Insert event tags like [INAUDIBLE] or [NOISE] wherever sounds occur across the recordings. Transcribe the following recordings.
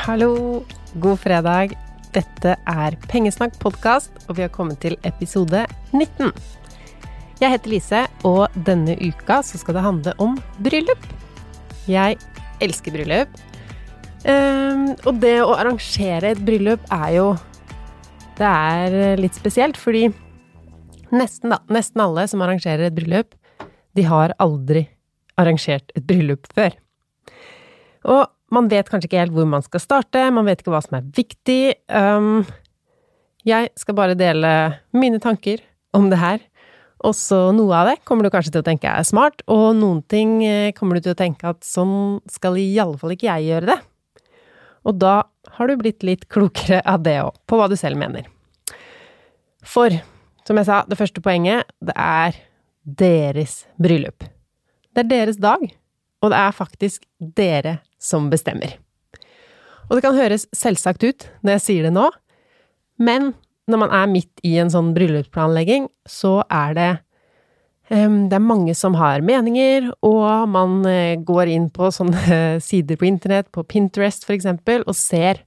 Hallo, god fredag. Dette er Pengesnakk podkast, og vi har kommet til episode 19. Jeg heter Lise, og denne uka så skal det handle om bryllup. Jeg elsker bryllup. Um, og det å arrangere et bryllup er jo Det er litt spesielt, fordi nesten, da, nesten alle som arrangerer et bryllup, de har aldri arrangert et bryllup før. Og man vet kanskje ikke helt hvor man skal starte, man vet ikke hva som er viktig. Um, jeg skal bare dele mine tanker om det her. Og så noe av det kommer du kanskje til å tenke er smart, og noen ting eh, kommer du til å tenke at sånn skal i alle fall ikke jeg gjøre det. Og da har du blitt litt klokere av det òg, på hva du selv mener. For, som jeg sa, det første poenget, det er deres bryllup. Det er deres dag, og det er faktisk dere som bestemmer. Og det kan høres selvsagt ut når jeg sier det nå, men når man er midt i en sånn bryllupsplanlegging, så er det det er mange som har meninger, og man eh, går inn på sånne [LAUGHS] sider på internett, på Pinterest for eksempel, og ser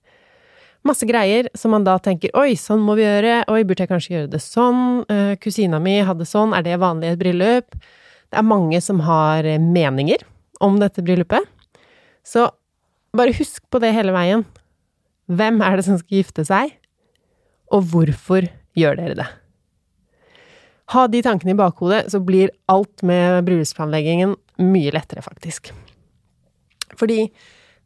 masse greier som man da tenker oi, sånn må vi gjøre, oi, burde jeg kanskje gjøre det sånn, eh, kusina mi hadde sånn, er det vanlig i et bryllup? Det er mange som har eh, meninger om dette bryllupet. Så bare husk på det hele veien. Hvem er det som skal gifte seg, og hvorfor gjør dere det? Ha de tankene i bakhodet, så blir alt med bryllupsplanleggingen mye lettere, faktisk. Fordi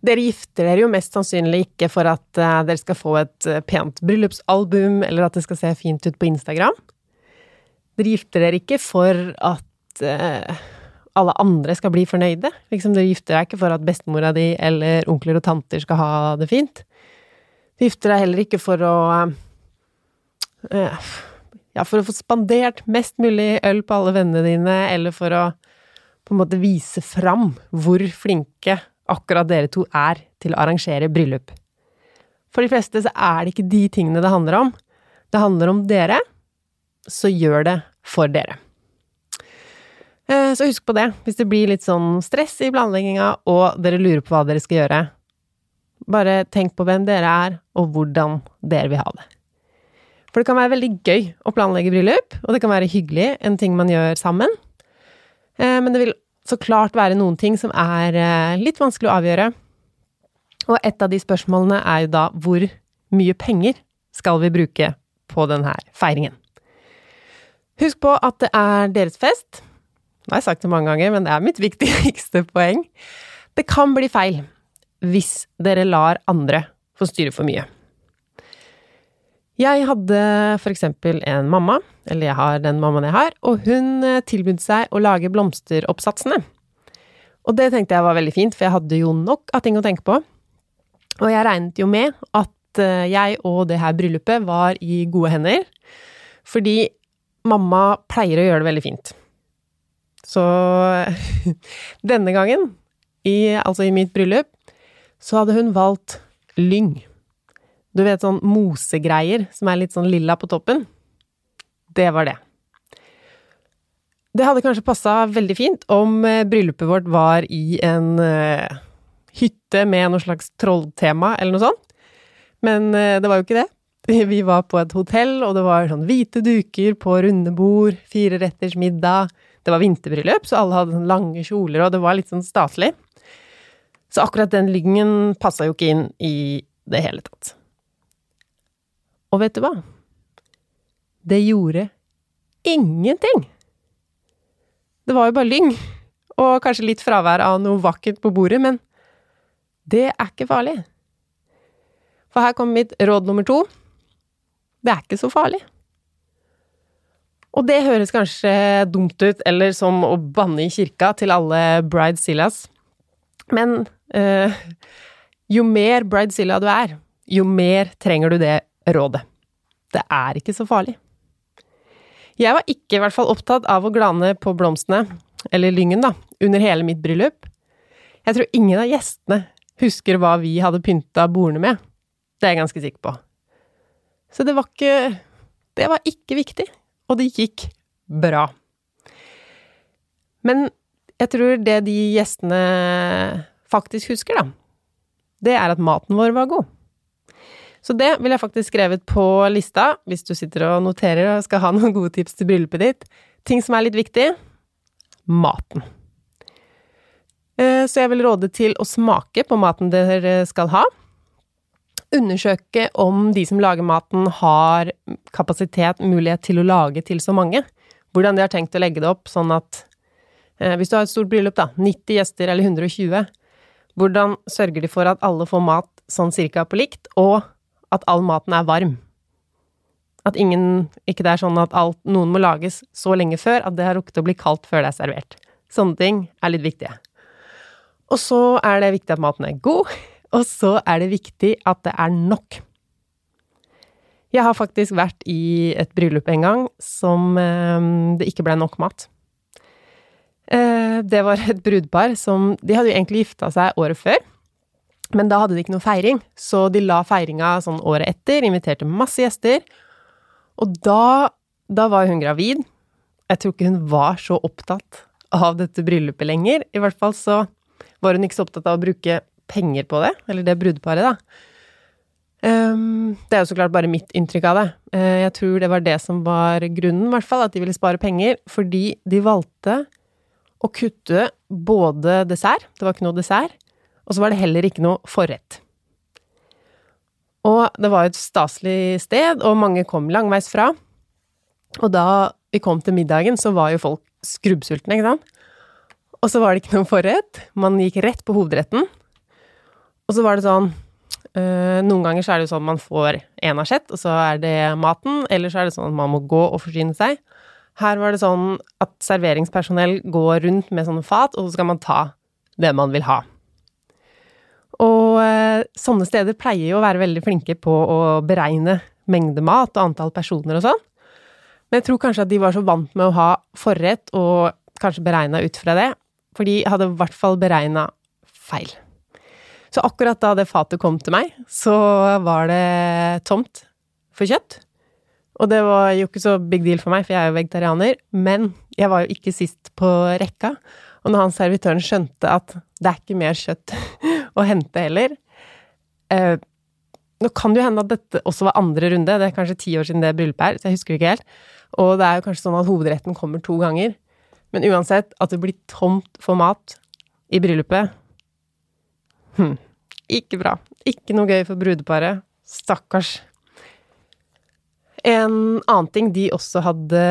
dere gifter dere jo mest sannsynlig ikke for at uh, dere skal få et uh, pent bryllupsalbum, eller at det skal se fint ut på Instagram. Dere gifter dere ikke for at uh, alle andre skal bli fornøyde. Liksom, du gifter deg ikke for at bestemora di eller onkler og tanter skal ha det fint. Du gifter deg heller ikke for å uh, Ja, for å få spandert mest mulig øl på alle vennene dine, eller for å på en måte vise fram hvor flinke akkurat dere to er til å arrangere bryllup. For de fleste så er det ikke de tingene det handler om. Det handler om dere, så gjør det for dere. Eh, så husk på det, hvis det blir litt sånn stress i planlegginga, og dere lurer på hva dere skal gjøre. Bare tenk på hvem dere er, og hvordan dere vil ha det. For det kan være veldig gøy å planlegge bryllup, og det kan være hyggelig, en ting man gjør sammen. Eh, men det vil så klart være noen ting som er eh, litt vanskelig å avgjøre. Og et av de spørsmålene er jo da hvor mye penger skal vi bruke på denne feiringen? Husk på at det er deres fest, nå har jeg sagt det mange ganger, men det er mitt viktigste poeng. Det kan bli feil hvis dere lar andre få styre for mye. Jeg hadde for eksempel en mamma, eller jeg har den mammaen jeg har, og hun eh, tilbød seg å lage blomsteroppsatsene. Og det tenkte jeg var veldig fint, for jeg hadde jo nok av ting å tenke på. Og jeg regnet jo med at eh, jeg og det her bryllupet var i gode hender, fordi mamma pleier å gjøre det veldig fint. Så [LAUGHS] denne gangen, i, altså i mitt bryllup, så hadde hun valgt lyng. Du vet sånn mosegreier som er litt sånn lilla på toppen? Det var det. Det hadde kanskje passa veldig fint om eh, bryllupet vårt var i en uh, hytte med noe slags trolltema eller noe sånt, men uh, det var jo ikke det. [LAUGHS] Vi var på et hotell, og det var sånn hvite duker på runde bord, fire retters middag, det var vinterbryllup, så alle hadde lange kjoler, og det var litt sånn staselig. Så akkurat den lyngen passa jo ikke inn i det hele tatt. Og vet du hva? Det gjorde ingenting! Det var jo bare lyng, og kanskje litt fravær av noe vakkert på bordet, men det er ikke farlig. For her kommer mitt råd nummer to. Det er ikke så farlig. Og det høres kanskje dumt ut, eller som å banne i kirka til alle bridezillas, men øh, jo mer bridezilla du er, jo mer trenger du det rådet. Det er ikke så farlig. Jeg var ikke i hvert fall opptatt av å glane på blomstene, eller lyngen, da, under hele mitt bryllup. Jeg tror ingen av gjestene husker hva vi hadde pynta bordene med. Det er jeg ganske sikker på. Så det var ikke Det var ikke viktig og det gikk bra. Men jeg tror det de gjestene faktisk husker, da, det er at maten vår var god. Så det vil jeg faktisk skrevet på lista, hvis du sitter og noterer og skal ha noen gode tips til bryllupet ditt. Ting som er litt viktig maten. Eh, så jeg vil råde til å smake på maten dere skal ha. Undersøke om de som lager maten, har kapasitet, mulighet til å lage til så mange. Hvordan de har tenkt å legge det opp, sånn at eh, Hvis du har et stort bryllup, da, 90 gjester eller 120, hvordan sørger de for at alle får mat sånn cirka på likt, og at all maten er varm. At ingen Ikke det er sånn at alt, noen må lages så lenge før at det har rukket å bli kaldt før det er servert. Sånne ting er litt viktige. Og så er det viktig at maten er god, og så er det viktig at det er nok. Jeg har faktisk vært i et bryllup en gang som eh, det ikke ble nok mat. Eh, det var et brudepar som De hadde jo egentlig gifta seg året før. Men da hadde de ikke noe feiring, så de la feiringa sånn året etter, inviterte masse gjester. Og da, da var hun gravid. Jeg tror ikke hun var så opptatt av dette bryllupet lenger. I hvert fall så var hun ikke så opptatt av å bruke penger på det, eller det brudeparet, da. Um, det er jo så klart bare mitt inntrykk av det. Uh, jeg tror det var det som var grunnen, i hvert fall, at de ville spare penger, fordi de valgte å kutte både dessert, det var ikke noe dessert, og så var det heller ikke noe forrett. Og det var et staselig sted, og mange kom langveis fra. Og da vi kom til middagen, så var jo folk skrubbsultne, ikke sant? Og så var det ikke noe forrett. Man gikk rett på hovedretten. Og så var det sånn øh, Noen ganger så er det jo sånn man får én asjett, og så er det maten. Eller så er det sånn at man må gå og forsyne seg. Her var det sånn at serveringspersonell går rundt med sånne fat, og så skal man ta det man vil ha. Og øh, sånne steder pleier jo å være veldig flinke på å beregne mengde mat og antall personer og sånn. Men jeg tror kanskje at de var så vant med å ha forrett og kanskje beregna ut fra det, for de hadde i hvert fall beregna feil. Så akkurat da det fatet kom til meg, så var det tomt for kjøtt. Og det var jo ikke så big deal for meg, for jeg er jo vegetarianer, men jeg var jo ikke sist på rekka. Og når han servitøren skjønte at det er ikke mer kjøtt [LAUGHS] å hente heller eh, Nå kan det jo hende at dette også var andre runde, det er kanskje ti år siden det bryllupet er, så jeg husker ikke helt. Og det er jo kanskje sånn at hovedretten kommer to ganger. Men uansett, at det blir tomt for mat i bryllupet hm, Ikke bra. Ikke noe gøy for brudeparet. Stakkars. En annen ting de også hadde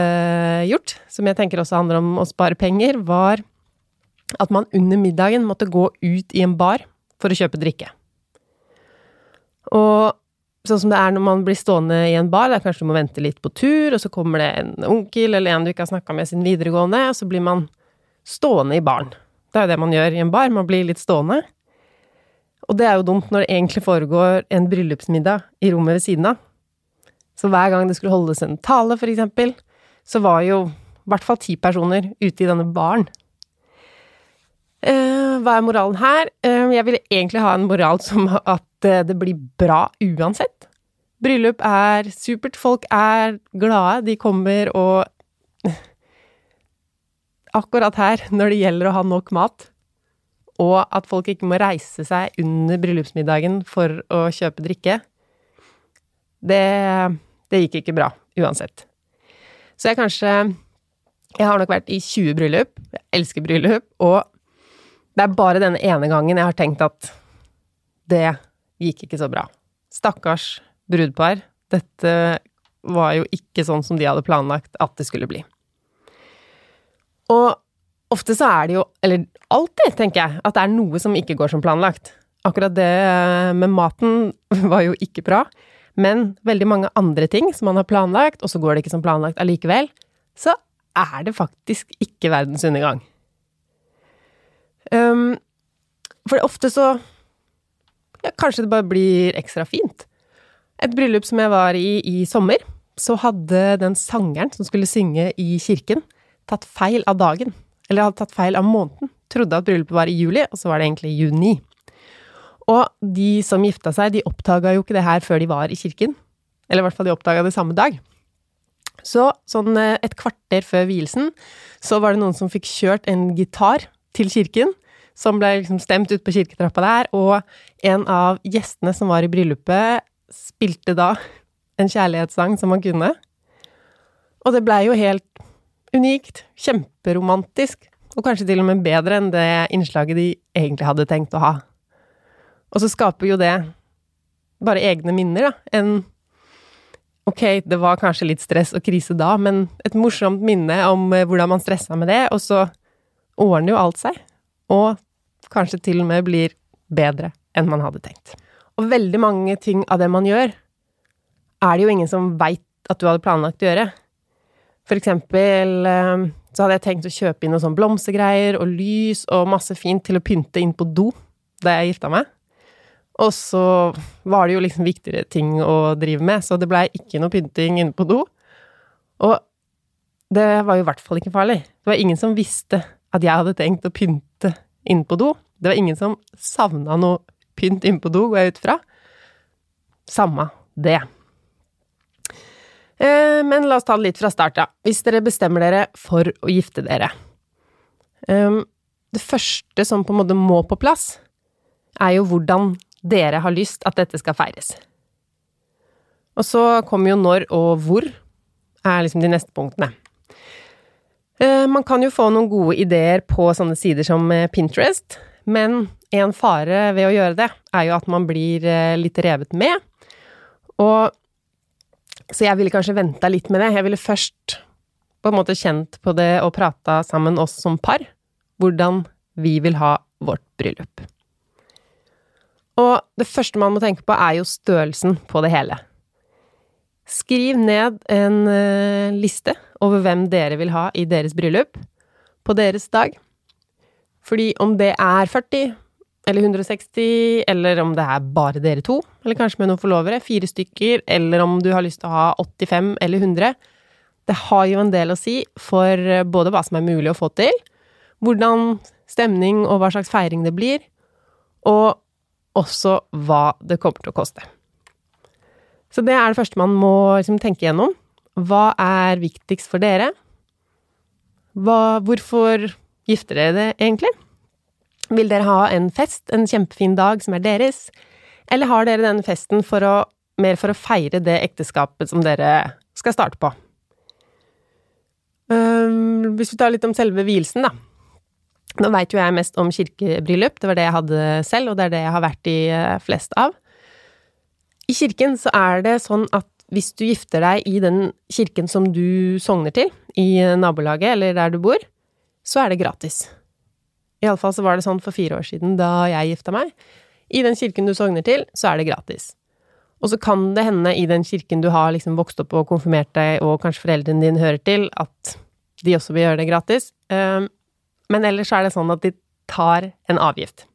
gjort, som jeg tenker også handler om å spare penger, var at man under middagen måtte gå ut i en bar for å kjøpe drikke. Og sånn som det er når man blir stående i en bar, der kanskje du må vente litt på tur, og så kommer det en onkel eller en du ikke har snakka med siden videregående, og så blir man stående i baren. Det er jo det man gjør i en bar, man blir litt stående. Og det er jo dumt når det egentlig foregår en bryllupsmiddag i rommet ved siden av. Så hver gang det skulle holdes en tale, for eksempel, så var jo i hvert fall ti personer ute i denne baren. Uh, hva er moralen her? Uh, jeg vil egentlig ha en moral som at uh, det blir bra uansett. Bryllup er supert, folk er glade, de kommer og [LAUGHS] Akkurat her, når det gjelder å ha nok mat, og at folk ikke må reise seg under bryllupsmiddagen for å kjøpe drikke, det, det gikk ikke bra uansett. Så jeg kanskje Jeg har nok vært i 20 bryllup, jeg elsker bryllup, og det er bare denne ene gangen jeg har tenkt at det gikk ikke så bra. Stakkars brudepar. Dette var jo ikke sånn som de hadde planlagt at det skulle bli. Og ofte så er det jo, eller alltid, tenker jeg, at det er noe som ikke går som planlagt. Akkurat det med maten [LAUGHS] var jo ikke bra, men veldig mange andre ting som man har planlagt, og så går det ikke som planlagt allikevel, så er det faktisk ikke verdens undergang. Um, for ofte så ja, Kanskje det bare blir ekstra fint. Et bryllup som jeg var i i sommer, så hadde den sangeren som skulle synge i kirken, tatt feil av dagen. Eller hadde tatt feil av måneden. Trodde at bryllupet var i juli, og så var det egentlig juni. Og de som gifta seg, de oppdaga jo ikke det her før de var i kirken. Eller i hvert fall de oppdaga det samme dag. Så sånn et kvarter før vielsen, så var det noen som fikk kjørt en gitar til kirken, som ble liksom stemt ut på kirketrappa der, og en av gjestene som var i bryllupet, spilte da en kjærlighetssang som han kunne. Og det blei jo helt unikt, kjemperomantisk, og kanskje til og med bedre enn det innslaget de egentlig hadde tenkt å ha. Og så skaper jo det bare egne minner, da, enn Ok, det var kanskje litt stress og krise da, men et morsomt minne om eh, hvordan man stressa med det, og så ordner jo alt seg. Og kanskje til og med blir bedre enn man hadde tenkt. Og veldig mange ting av det man gjør, er det jo ingen som veit at du hadde planlagt å gjøre. For eksempel eh, så hadde jeg tenkt å kjøpe inn noen sånn blomstergreier og lys og masse fint til å pynte inn på do da jeg gifta meg. Og så var det jo liksom viktigere ting å drive med, så det blei ikke noe pynting inne på do. Og det var jo i hvert fall ikke farlig. Det var ingen som visste at jeg hadde tenkt å pynte inne på do. Det var ingen som savna noe pynt inne på do, går jeg ut fra. Samme det. Eh, men la oss ta det litt fra start, da. Hvis dere bestemmer dere for å gifte dere eh, Det første som på en måte må på plass, er jo hvordan dere har lyst at dette skal feires. Og så kommer jo når og hvor, er liksom de neste punktene. Eh, man kan jo få noen gode ideer på sånne sider som Pinterest, men en fare ved å gjøre det, er jo at man blir litt revet med. Og Så jeg ville kanskje venta litt med det. Jeg ville først på en måte kjent på det og prata sammen oss som par, hvordan vi vil ha vårt bryllup. Og det første man må tenke på, er jo størrelsen på det hele. Skriv ned en uh, liste over hvem dere vil ha i deres bryllup på deres dag. Fordi om det er 40 eller 160, eller om det er bare dere to, eller kanskje med noen forlovere, fire stykker, eller om du har lyst til å ha 85 eller 100 Det har jo en del å si for eh, både hva som er mulig å få til, hvordan stemning og hva slags feiring det blir, og også hva det kommer til å koste. Så det er det første man må liksom tenke gjennom. Hva er viktigst for dere? Hva, hvorfor gifter dere det egentlig? Vil dere ha en fest, en kjempefin dag som er deres, eller har dere den festen for å, mer for å feire det ekteskapet som dere skal starte på? Um, hvis vi tar litt om selve vielsen, da. Nå veit jo jeg mest om kirkebryllup, det var det jeg hadde selv, og det er det jeg har vært i eh, flest av. I kirken så er det sånn at hvis du gifter deg i den kirken som du sogner til, i nabolaget eller der du bor, så er det gratis. Iallfall så var det sånn for fire år siden, da jeg gifta meg. I den kirken du sogner til, så er det gratis. Og så kan det hende i den kirken du har liksom vokst opp og konfirmert deg, og kanskje foreldrene dine hører til, at de også vil gjøre det gratis. Ehm, men ellers er det sånn at de tar en avgift.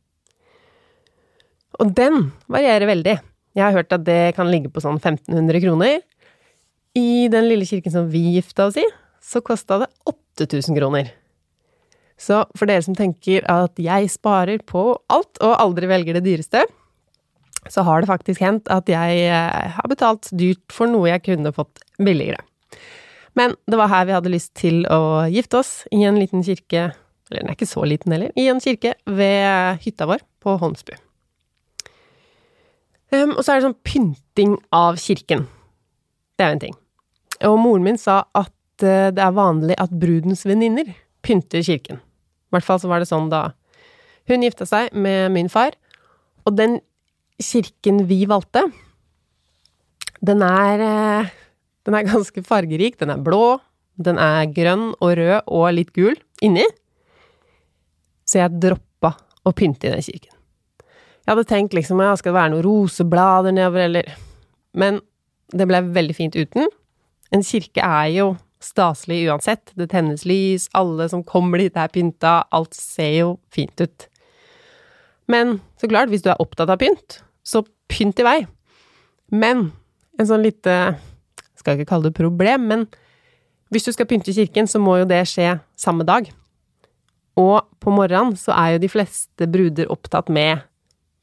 Og den varierer veldig. Jeg har hørt at det kan ligge på sånn 1500 kroner. I den lille kirken som vi gifta oss i, så kosta det 8000 kroner. Så for dere som tenker at jeg sparer på alt og aldri velger det dyreste, så har det faktisk hendt at jeg eh, har betalt dyrt for noe jeg kunne fått billigere. Men det var her vi hadde lyst til å gifte oss, i en liten kirke eller den er ikke så liten heller, i en kirke ved hytta vår på Holmsbu. Um, og så er det sånn pynting av kirken. Det er jo en ting. Og moren min sa at uh, det er vanlig at brudens venninner pynter kirken. I hvert fall så var det sånn da hun gifta seg med min far. Og den kirken vi valgte, den er uh, Den er [LAUGHS] ganske fargerik. Den er blå, den er grønn og rød og litt gul inni. Så jeg droppa å pynte i den kirken. Jeg hadde tenkt liksom ja, skal det være noen roseblader nedover, eller Men det ble veldig fint uten. En kirke er jo staselig uansett. Det tennes lys, alle som kommer dit er pynta, alt ser jo fint ut. Men så klart, hvis du er opptatt av pynt, så pynt i vei. Men en sånn lite Skal ikke kalle det problem, men hvis du skal pynte kirken, så må jo det skje samme dag. Og på morgenen så er jo de fleste bruder opptatt med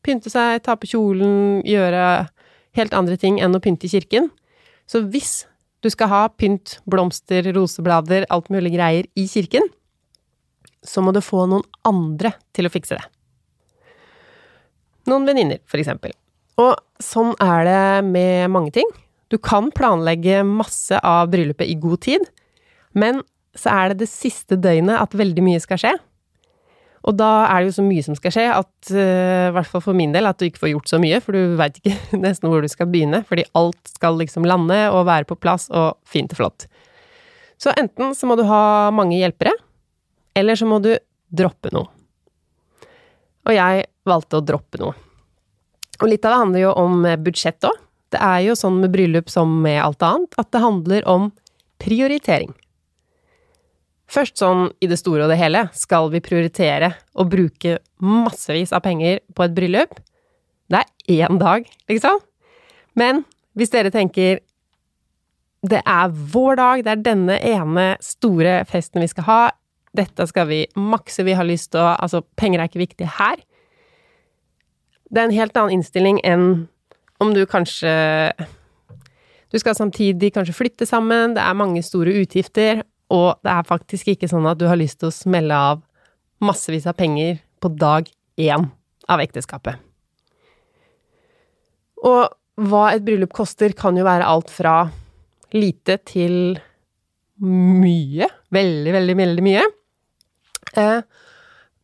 pynte seg, ta på kjolen, gjøre helt andre ting enn å pynte i kirken. Så hvis du skal ha pynt, blomster, roseblader, alt mulig greier i kirken, så må du få noen andre til å fikse det. Noen venninner, for eksempel. Og sånn er det med mange ting. Du kan planlegge masse av bryllupet i god tid, men så er det det siste døgnet at veldig mye skal skje. Og da er det jo så mye som skal skje, at uh, i hvert fall for min del, at du ikke får gjort så mye, for du veit ikke [LAUGHS] nesten hvor du skal begynne, fordi alt skal liksom lande og være på plass og fint og flott. Så enten så må du ha mange hjelpere, eller så må du droppe noe. Og jeg valgte å droppe noe. Og litt av det handler jo om budsjett òg. Det er jo sånn med bryllup som med alt annet, at det handler om prioritering. Først sånn i det store og det hele skal vi prioritere å bruke massevis av penger på et bryllup. Det er én dag, liksom. Men hvis dere tenker det er vår dag, det er denne ene store festen vi skal ha, dette skal vi makse, vi har lyst til å Altså, penger er ikke viktig her. Det er en helt annen innstilling enn om du kanskje Du skal samtidig kanskje flytte sammen, det er mange store utgifter, og det er faktisk ikke sånn at du har lyst til å smelle av massevis av penger på dag én av ekteskapet. Og hva et bryllup koster, kan jo være alt fra lite til mye. Veldig, veldig, veldig mye. Eh,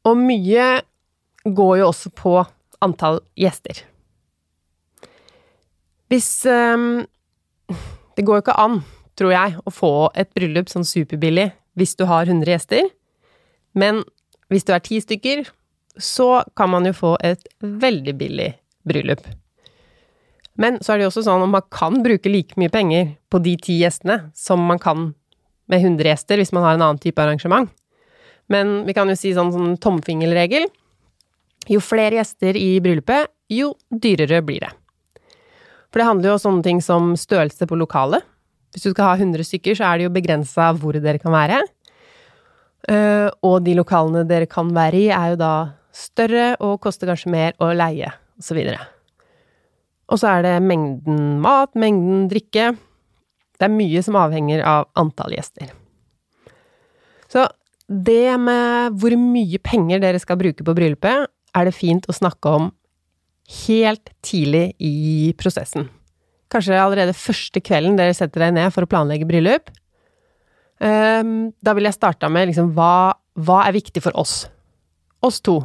og mye går jo også på antall gjester. Hvis eh, Det går jo ikke an tror jeg, å få et bryllup sånn superbillig hvis du har 100 gjester. Men hvis du er ti stykker, så kan man jo få et veldig billig bryllup. Men så er det jo også sånn at man kan bruke like mye penger på de ti gjestene som man kan med 100 gjester hvis man har en annen type arrangement. Men vi kan jo si sånn, sånn tomfingerregel. Jo flere gjester i bryllupet, jo dyrere blir det. For det handler jo om sånne ting som størrelse på lokalet. Hvis du skal ha 100 stykker, så er det jo begrensa hvor dere kan være. Uh, og de lokalene dere kan være i, er jo da større og koster kanskje mer å leie, osv. Og så er det mengden mat, mengden drikke. Det er mye som avhenger av antall gjester. Så det med hvor mye penger dere skal bruke på bryllupet, er det fint å snakke om helt tidlig i prosessen kanskje allerede første kvelden dere setter deg ned for å planlegge bryllup, um, da vil jeg starta med liksom hva, hva er viktig for oss? Oss to.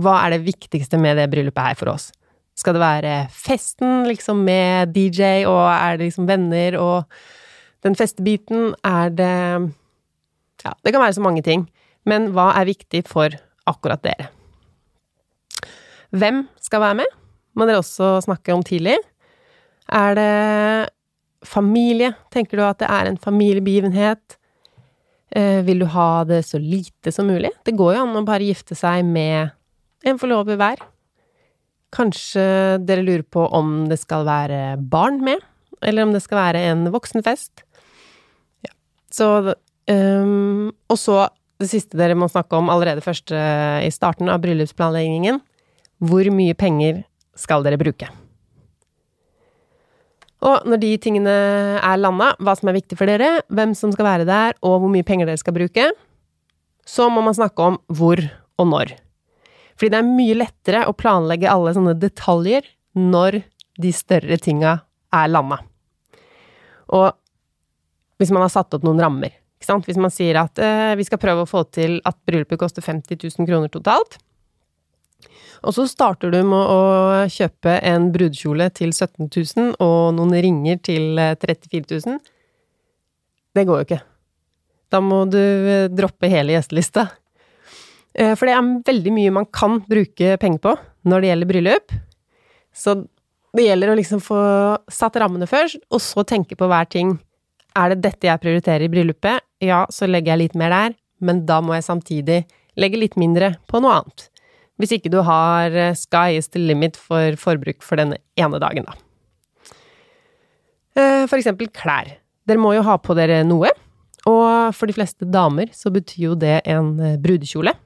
Hva er det viktigste med det bryllupet her for oss? Skal det være festen, liksom, med DJ, og er det liksom venner og den festebiten? Er det Ja, det kan være så mange ting. Men hva er viktig for akkurat dere? Hvem skal være med? Må dere også snakke om tidlig. Er det familie? Tenker du at det er en familiebegivenhet? Eh, vil du ha det så lite som mulig? Det går jo an å bare gifte seg med en forlover hver. Kanskje dere lurer på om det skal være barn med, eller om det skal være en voksenfest. Ja. Så um, Og så det siste dere må snakke om allerede først i starten av bryllupsplanleggingen. Hvor mye penger skal dere bruke? Og når de tingene er landa, hva som er viktig for dere, hvem som skal være der, og hvor mye penger dere skal bruke, så må man snakke om hvor og når. Fordi det er mye lettere å planlegge alle sånne detaljer når de større tinga er landa. Og hvis man har satt opp noen rammer, hvis man sier at eh, vi skal prøve å få til at bryllupet koster 50 000 kroner totalt, og så starter du med å kjøpe en brudekjole til 17 000 og noen ringer til 34 eh, 000. Det går jo ikke. Da må du eh, droppe hele gjestelista. Eh, for det er veldig mye man kan bruke penger på når det gjelder bryllup. Så det gjelder å liksom få satt rammene først, og så tenke på hver ting. Er det dette jeg prioriterer i bryllupet? Ja, så legger jeg litt mer der, men da må jeg samtidig legge litt mindre på noe annet. Hvis ikke du har eh, sky is the limit for forbruk for denne ene dagen, da. Eh, for eksempel klær. Dere må jo ha på dere noe, og for de fleste damer så betyr jo det en eh, brudekjole.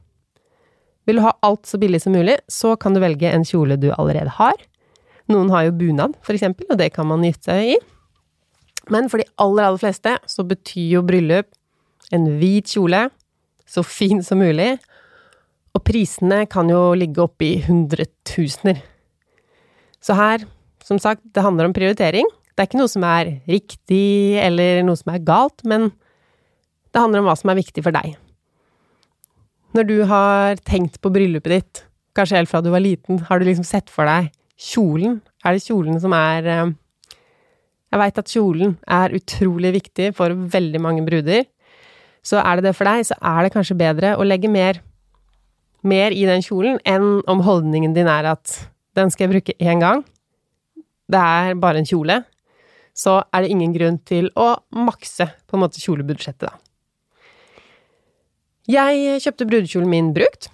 Vil du ha alt så billig som mulig, så kan du velge en kjole du allerede har. Noen har jo bunad, for eksempel, og det kan man gifte seg i. Men for de aller, aller fleste så betyr jo bryllup en hvit kjole, så fin som mulig. Og prisene kan jo ligge oppe i hundretusener. Så her, som sagt, det handler om prioritering. Det er ikke noe som er riktig eller noe som er galt, men det handler om hva som er viktig for deg. Når du har tenkt på bryllupet ditt, kanskje helt fra du var liten, har du liksom sett for deg kjolen? Er det kjolen som er eh, Jeg veit at kjolen er utrolig viktig for veldig mange bruder. Så er det det for deg, så er det kanskje bedre å legge mer, mer i den kjolen enn om holdningen din er at den skal jeg bruke én gang. Det er bare en kjole. Så er det ingen grunn til å makse på en måte kjolebudsjettet, da. Jeg kjøpte brudekjolen min brukt.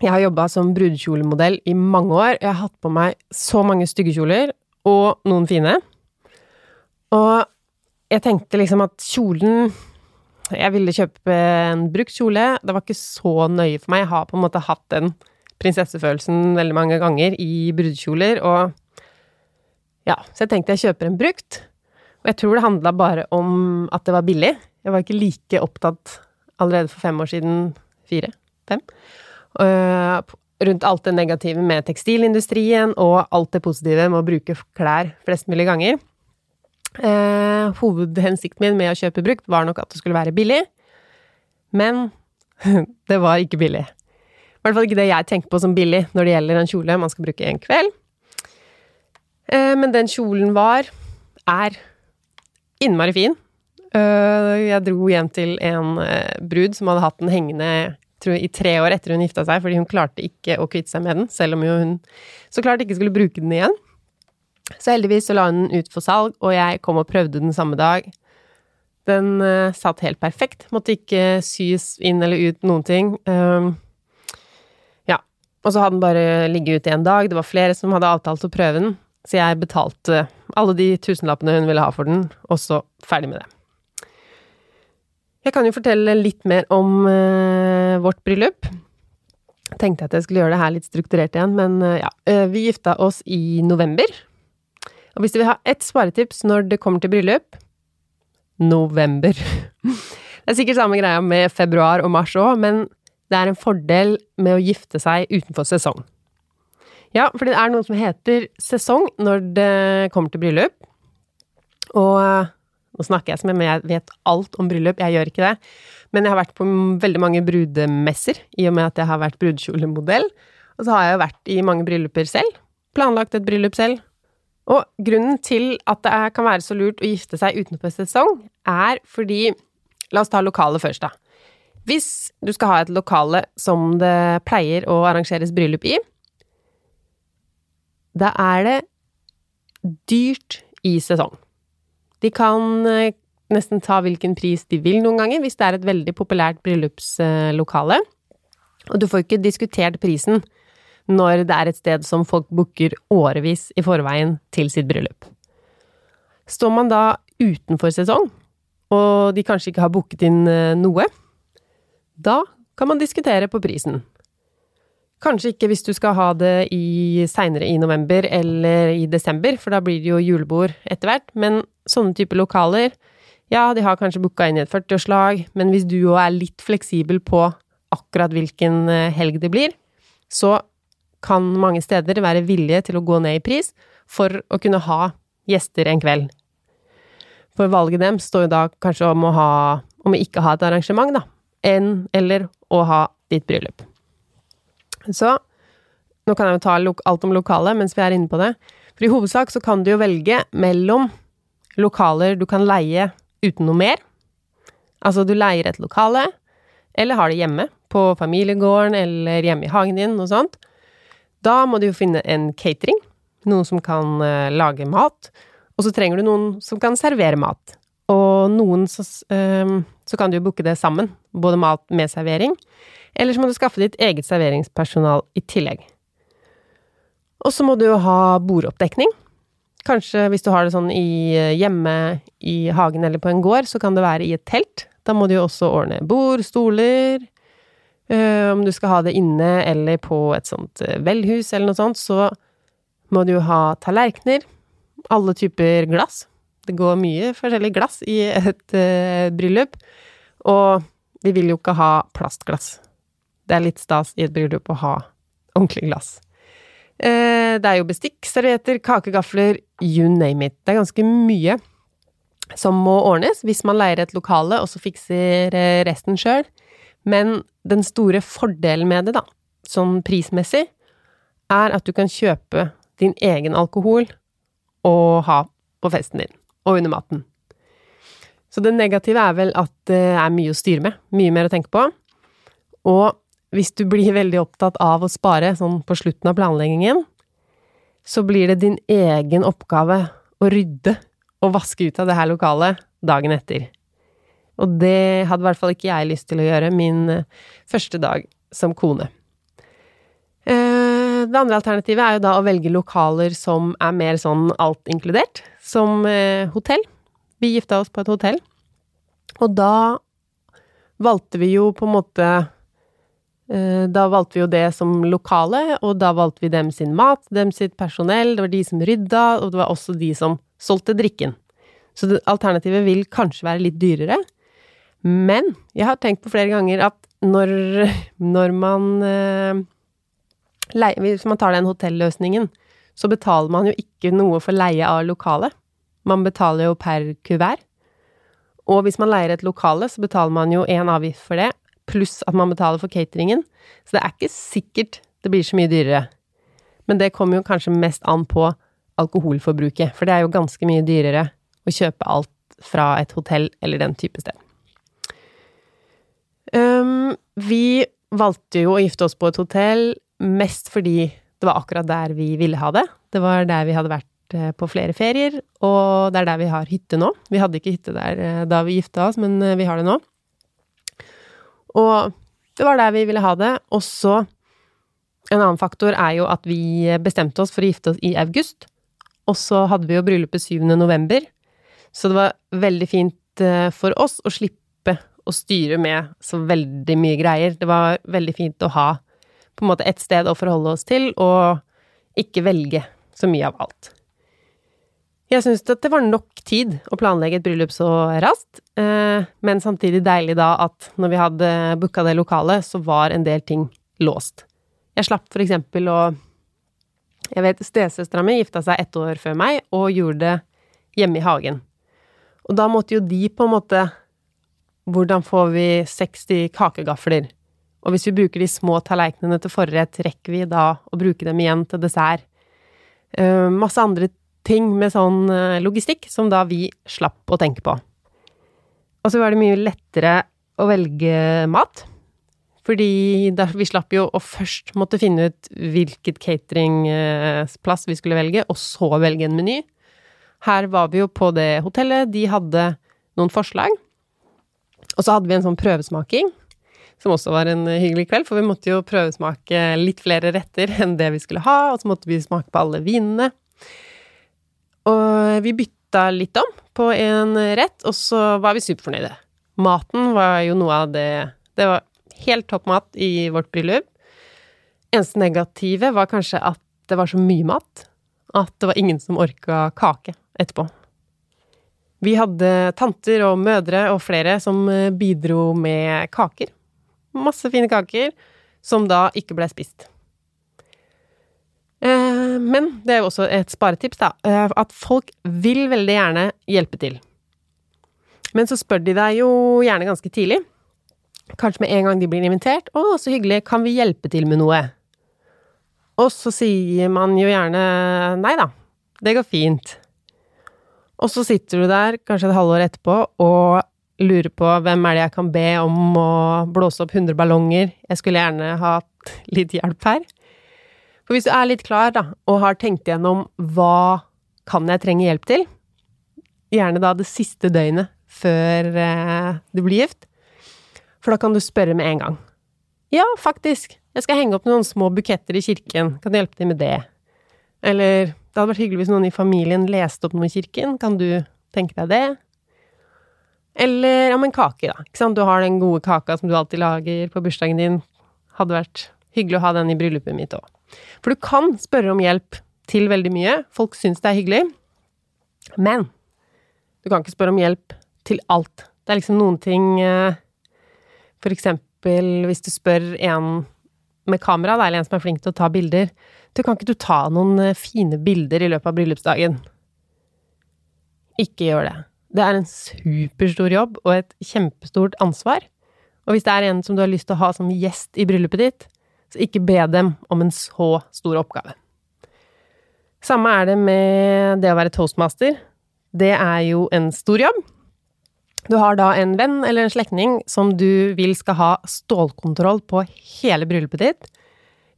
Jeg har jobba som brudekjolemodell i mange år. Jeg har hatt på meg så mange stygge kjoler, og noen fine. Og jeg tenkte liksom at kjolen Jeg ville kjøpe en brukt kjole. Det var ikke så nøye for meg. Jeg har på en måte hatt den prinsessefølelsen veldig mange ganger i brudekjoler, og ja, så jeg tenkte jeg kjøper en brukt. Og jeg tror det handla bare om at det var billig. Jeg var ikke like opptatt allerede for fem år siden, fire, fem, uh, rundt alt det negative med tekstilindustrien og alt det positive med å bruke klær flest mulig ganger. Uh, hovedhensikten min med å kjøpe brukt var nok at det skulle være billig, men [LAUGHS] det var ikke billig. I hvert fall ikke det jeg tenker på som billig når det gjelder en kjole man skal bruke en kveld. Eh, men den kjolen var, er, innmari fin. Eh, jeg dro hjem til en eh, brud som hadde hatt den hengende tror, i tre år etter hun gifta seg, fordi hun klarte ikke å kvitte seg med den, selv om hun så klart ikke skulle bruke den igjen. Så heldigvis så la hun den ut for salg, og jeg kom og prøvde den samme dag. Den uh, satt helt perfekt, måtte ikke sys inn eller ut noen ting. Um, ja. Og så hadde den bare ligget ute en dag, det var flere som hadde avtalt å prøve den, så jeg betalte alle de tusenlappene hun ville ha for den, og så ferdig med det. Jeg kan jo fortelle litt mer om uh, vårt bryllup. Tenkte at jeg skulle gjøre det her litt strukturert igjen, men uh, ja. Vi gifta oss i november. Og hvis du vil ha ett sparetips når det kommer til bryllup november. [LAUGHS] det er sikkert samme greia med februar og mars òg, men det er en fordel med å gifte seg utenfor sesong. Ja, for det er noe som heter sesong når det kommer til bryllup. Og nå snakker jeg som om jeg vet alt om bryllup, jeg gjør ikke det. Men jeg har vært på veldig mange brudemesser, i og med at jeg har vært brudekjolemodell. Og så har jeg jo vært i mange brylluper selv. Planlagt et bryllup selv. Og grunnen til at det kan være så lurt å gifte seg utenfor sesong, er fordi La oss ta lokalet først, da. Hvis du skal ha et lokale som det pleier å arrangeres bryllup i, da er det dyrt i sesong. De kan eh, nesten ta hvilken pris de vil noen ganger, hvis det er et veldig populært bryllupslokale. Og du får ikke diskutert prisen når det er et sted som folk booker årevis i forveien til sitt bryllup. Står man da utenfor sesong, og de kanskje ikke har booket inn eh, noe, da kan man diskutere på prisen. Kanskje ikke hvis du skal ha det i seinere i november eller i desember, for da blir det jo julebord etter hvert, men sånne typer lokaler, ja, de har kanskje booka inn i et 40-årslag, men hvis du òg er litt fleksibel på akkurat hvilken eh, helg det blir, så kan mange steder være villige til å gå ned i pris for å kunne ha gjester en kveld. For valget dem står jo da kanskje om å ha om å ikke ha et arrangement, da, enn eller å ha ditt bryllup. Så nå kan jeg jo ta alt om lokalet mens vi er inne på det. For i hovedsak så kan du jo velge mellom lokaler du kan leie uten noe mer. Altså, du leier et lokale, eller har det hjemme, på familiegården eller hjemme i hagen din, noe sånt. Da må du jo finne en catering, noen som kan uh, lage mat, og så trenger du noen som kan servere mat. Og noen så, uh, så kan du jo booke det sammen, både mat med servering, eller så må du skaffe ditt eget serveringspersonal i tillegg. Og så må du jo ha bordoppdekning. Kanskje hvis du har det sånn i, eh, hjemme i hagen eller på en gård, så kan det være i et telt. Da må du jo også ordne bord, stoler Om du skal ha det inne eller på et sånt øh, velhus eller noe sånt, så må du jo ha tallerkener. Alle typer glass. Det går mye forskjellig glass i et øh, bryllup. Og Vi vil jo ikke ha plastglass. Det er litt stas i et bryllup å ha ordentlig glass. Eh, det er jo bestikk, servietter, kakegafler, you name it. Det er ganske mye som må ordnes hvis man leier et lokale og så fikser eh, resten sjøl. Men den store fordelen med det, da, sånn prismessig, er at du kan kjøpe din egen alkohol og ha på festen din, og under maten. Så det negative er vel at det er mye å styre med, mye mer å tenke på. Og hvis du blir veldig opptatt av å spare sånn på slutten av planleggingen, så blir det din egen oppgave å rydde og vaske ut av det her lokalet dagen etter. Og det hadde i hvert fall ikke jeg lyst til å gjøre min eh, første dag som kone. Eh, det andre alternativet er jo da å velge lokaler som er mer sånn alt inkludert, som eh, hotell. Vi gifta oss på et hotell, og da valgte vi jo på en måte Da valgte vi jo det som lokale, og da valgte vi dem sin mat, dem sitt personell, det var de som rydda, og det var også de som solgte drikken. Så alternativet vil kanskje være litt dyrere, men jeg har tenkt på flere ganger at når, når man eh, leie, Hvis man tar den hotelløsningen, så betaler man jo ikke noe for leie av lokalet. Man betaler jo per kuvert. Og hvis man leier et lokale, så betaler man jo én avgift for det, pluss at man betaler for cateringen. Så det er ikke sikkert det blir så mye dyrere. Men det kommer jo kanskje mest an på alkoholforbruket, for det er jo ganske mye dyrere å kjøpe alt fra et hotell eller den type sted. Um, vi valgte jo å gifte oss på et hotell mest fordi det var akkurat der vi ville ha det. Det var der vi hadde vært eh, på flere ferier, og det er der vi har hytte nå. Vi hadde ikke hytte der eh, da vi gifta oss, men eh, vi har det nå. Og det var der vi ville ha det. Og så En annen faktor er jo at vi bestemte oss for å gifte oss i august. Og så hadde vi jo bryllupet 7. november, så det var veldig fint for oss å slippe å styre med så veldig mye greier. Det var veldig fint å ha på en måte ett sted å forholde oss til, og ikke velge så mye av alt. Jeg syns at det var nok tid å planlegge et bryllup så raskt, eh, men samtidig deilig da at når vi hadde booka det lokalet, så var en del ting låst. Jeg slapp for eksempel å Jeg vet stesøstera mi gifta seg ett år før meg og gjorde det hjemme i hagen. Og da måtte jo de på en måte hvordan får vi 60 kakegafler? Og hvis vi bruker de små tallerkenene til forrett, rekker vi da å bruke dem igjen til dessert? Uh, masse andre ting med sånn uh, logistikk som da vi slapp å tenke på. Og så var det mye lettere å velge mat. Fordi vi slapp jo å først måtte finne ut hvilket cateringplass vi skulle velge, og så velge en meny. Her var vi jo på det hotellet, de hadde noen forslag. Og så hadde vi en sånn prøvesmaking, som også var en hyggelig kveld, for vi måtte jo prøvesmake litt flere retter enn det vi skulle ha, og så måtte vi smake på alle vinene. Og vi bytta litt om på en rett, og så var vi superfornøyde. Maten var jo noe av det Det var helt topp mat i vårt bryllup. Eneste negative var kanskje at det var så mye mat at det var ingen som orka kake etterpå. Vi hadde tanter og mødre og flere som eh, bidro med kaker. Masse fine kaker, som da ikke ble spist. Eh, men det er jo også et sparetips, da, eh, at folk vil veldig gjerne hjelpe til. Men så spør de deg jo gjerne ganske tidlig. Kanskje med en gang de blir invitert. 'Å, så hyggelig, kan vi hjelpe til med noe?' Og så sier man jo gjerne 'nei da, det går fint'. Og så sitter du der kanskje et halvår etterpå og lurer på hvem er det jeg kan be om å blåse opp 100 ballonger, jeg skulle gjerne hatt litt hjelp her. For hvis du er litt klar, da, og har tenkt igjennom hva kan jeg trenge hjelp til, gjerne da det siste døgnet før eh, du blir gift, for da kan du spørre med en gang. Ja, faktisk, jeg skal henge opp noen små buketter i kirken, kan du hjelpe til med det? Eller det hadde vært hyggelig hvis noen i familien leste opp noe i kirken. Kan du tenke deg det? Eller ja, men kake, da. Ikke sant? Du har den gode kaka som du alltid lager på bursdagen din. Hadde vært hyggelig å ha den i bryllupet mitt òg. For du kan spørre om hjelp til veldig mye. Folk syns det er hyggelig. Men du kan ikke spørre om hjelp til alt. Det er liksom noen ting eh, For eksempel hvis du spør en med kamera, eller en som er flink til å ta bilder Du, kan ikke du ta noen eh, fine bilder i løpet av bryllupsdagen? Ikke gjør det. Det er en superstor jobb og et kjempestort ansvar. Og hvis det er en som du har lyst til å ha som gjest i bryllupet ditt, så ikke be dem om en så stor oppgave. Samme er det med det å være toastmaster. Det er jo en stor jobb. Du har da en venn eller en slektning som du vil skal ha stålkontroll på hele bryllupet ditt.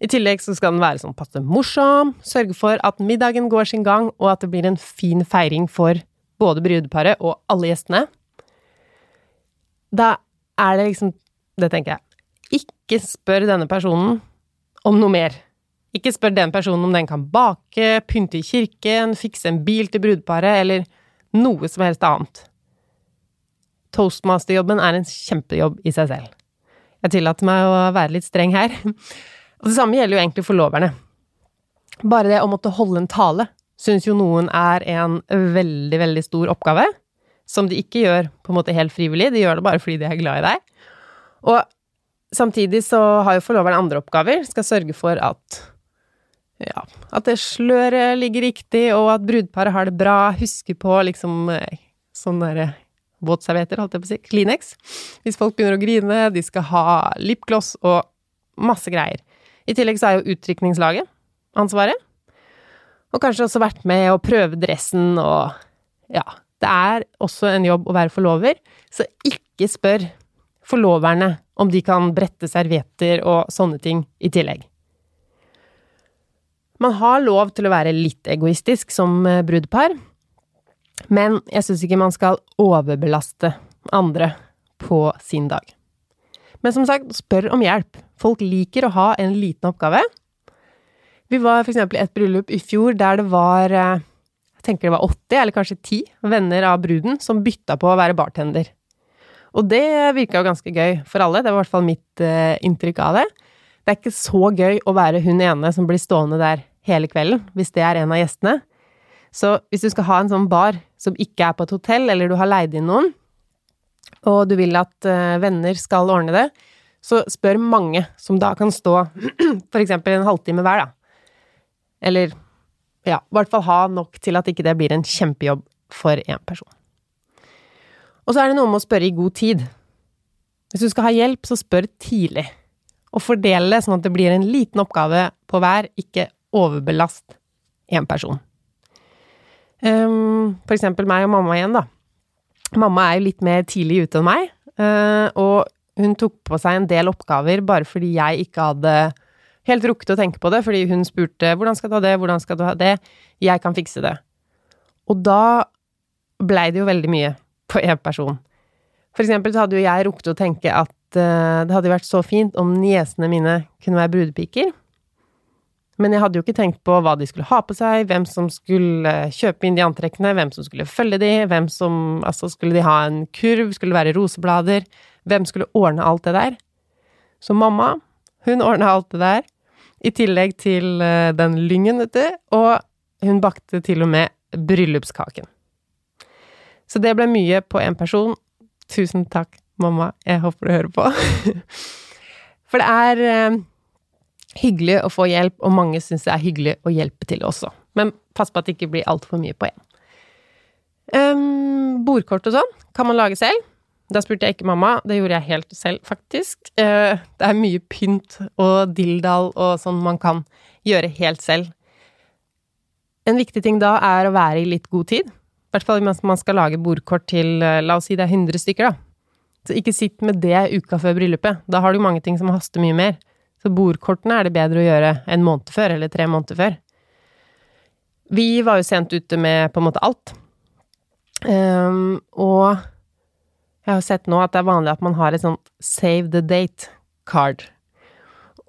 I tillegg så skal den være sånn passe morsom, sørge for at middagen går sin gang, og at det blir en fin feiring for både brudeparet og alle gjestene. Da er det liksom Det tenker jeg. Ikke spør denne personen om noe mer. Ikke spør den personen om den kan bake, pynte i kirken, fikse en bil til brudeparet, eller noe som helst annet. Toastmasterjobben er en kjempejobb i seg selv. Jeg tillater meg å være litt streng her. Og det samme gjelder jo egentlig forloverne. Bare det å måtte holde en tale syns jo noen er en veldig, veldig stor oppgave, som de ikke gjør på en måte helt frivillig, de gjør det bare fordi de er glad i deg. Og samtidig så har jo forloveren andre oppgaver, skal sørge for at ja, at det sløret ligger riktig, og at brudeparet har det bra, husker på liksom sånn derre våtservietter, holdt jeg på å si, Kleenex. Hvis folk begynner å grine, de skal ha lipgloss og masse greier. I tillegg så er jo utdrikningslaget ansvaret. Og kanskje også vært med å prøve dressen og Ja. Det er også en jobb å være forlover, så ikke spør forloverne om de kan brette servietter og sånne ting i tillegg. Man har lov til å være litt egoistisk som eh, brudepar, men jeg syns ikke man skal overbelaste andre på sin dag. Men som sagt, spør om hjelp. Folk liker å ha en liten oppgave. Vi var eksempel i et bryllup i fjor der det var eh, jeg tenker det var 80, eller kanskje 10 venner av bruden som bytta på å være bartender. Og det virka jo ganske gøy for alle, det var i hvert fall mitt uh, inntrykk av det. Det er ikke så gøy å være hun ene som blir stående der hele kvelden, hvis det er en av gjestene. Så hvis du skal ha en sånn bar som ikke er på et hotell, eller du har leid inn noen, og du vil at uh, venner skal ordne det, så spør mange som da kan stå [CLEARS THROAT] for eksempel en halvtime hver, da. Eller ja, i hvert fall ha nok til at ikke det blir en kjempejobb for én person. Og så er det noe med å spørre i god tid. Hvis du skal ha hjelp, så spør tidlig. Og fordel det sånn at det blir en liten oppgave på hver, ikke overbelast én person. Um, for eksempel meg og mamma igjen, da. Mamma er jo litt mer tidlig ute enn meg, uh, og hun tok på seg en del oppgaver bare fordi jeg ikke hadde helt rukket å tenke på det, fordi hun spurte 'hvordan skal du ha det', 'hvordan skal du ha det', jeg kan fikse det. Og da blei det jo veldig mye på én person. For eksempel så hadde jo jeg rukket å tenke at uh, det hadde vært så fint om niesene mine kunne være brudepiker. Men jeg hadde jo ikke tenkt på hva de skulle ha på seg, hvem som skulle kjøpe inn de antrekkene, hvem som skulle følge de, hvem som Altså, skulle de ha en kurv, skulle det være roseblader, hvem skulle ordne alt det der? Så mamma, hun ordna alt det der, i tillegg til uh, den lyngen, vet du, og hun bakte til og med bryllupskaken. Så det ble mye på én person. Tusen takk, mamma, jeg håper du hører på. [LAUGHS] For det er uh, hyggelig å få hjelp, og mange syns det er hyggelig å hjelpe til også. Men pass på at det ikke blir altfor mye på én. Um, bordkort og sånn kan man lage selv. Da spurte jeg ikke mamma, det gjorde jeg helt selv, faktisk. Uh, det er mye pynt og dilldall og sånn man kan gjøre helt selv. En viktig ting da er å være i litt god tid. I hvert fall mens man skal lage bordkort til, uh, la oss si det er 100 stykker, da. Så ikke sitt med det uka før bryllupet. Da har du mange ting som haster mye mer. Så bordkortene er det bedre å gjøre en måned før, eller tre måneder før. Vi var jo sent ute med på en måte alt. Um, og jeg har sett nå at det er vanlig at man har et sånt save the date-card.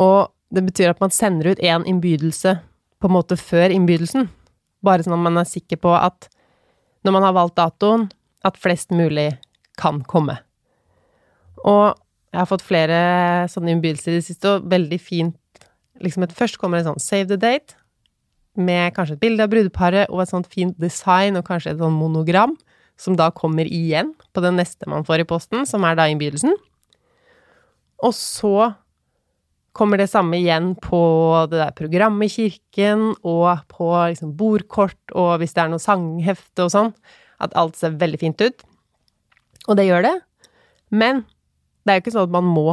Og det betyr at man sender ut én innbydelse på en måte før innbydelsen. Bare sånn at man er sikker på at når man har valgt datoen, at flest mulig kan komme. Og jeg har fått flere sånne innbydelser i det siste, og veldig fint liksom et, Først kommer det sånn save the date, med kanskje et bilde av brudeparet og et sånt fint design og kanskje et sånn monogram, som da kommer igjen på den neste man får i posten, som er da innbydelsen. Og så kommer det samme igjen på det der programmet i kirken, og på liksom bordkort, og hvis det er noe sanghefte og sånn, at alt ser veldig fint ut. Og det gjør det. Men det er jo ikke sånn at man må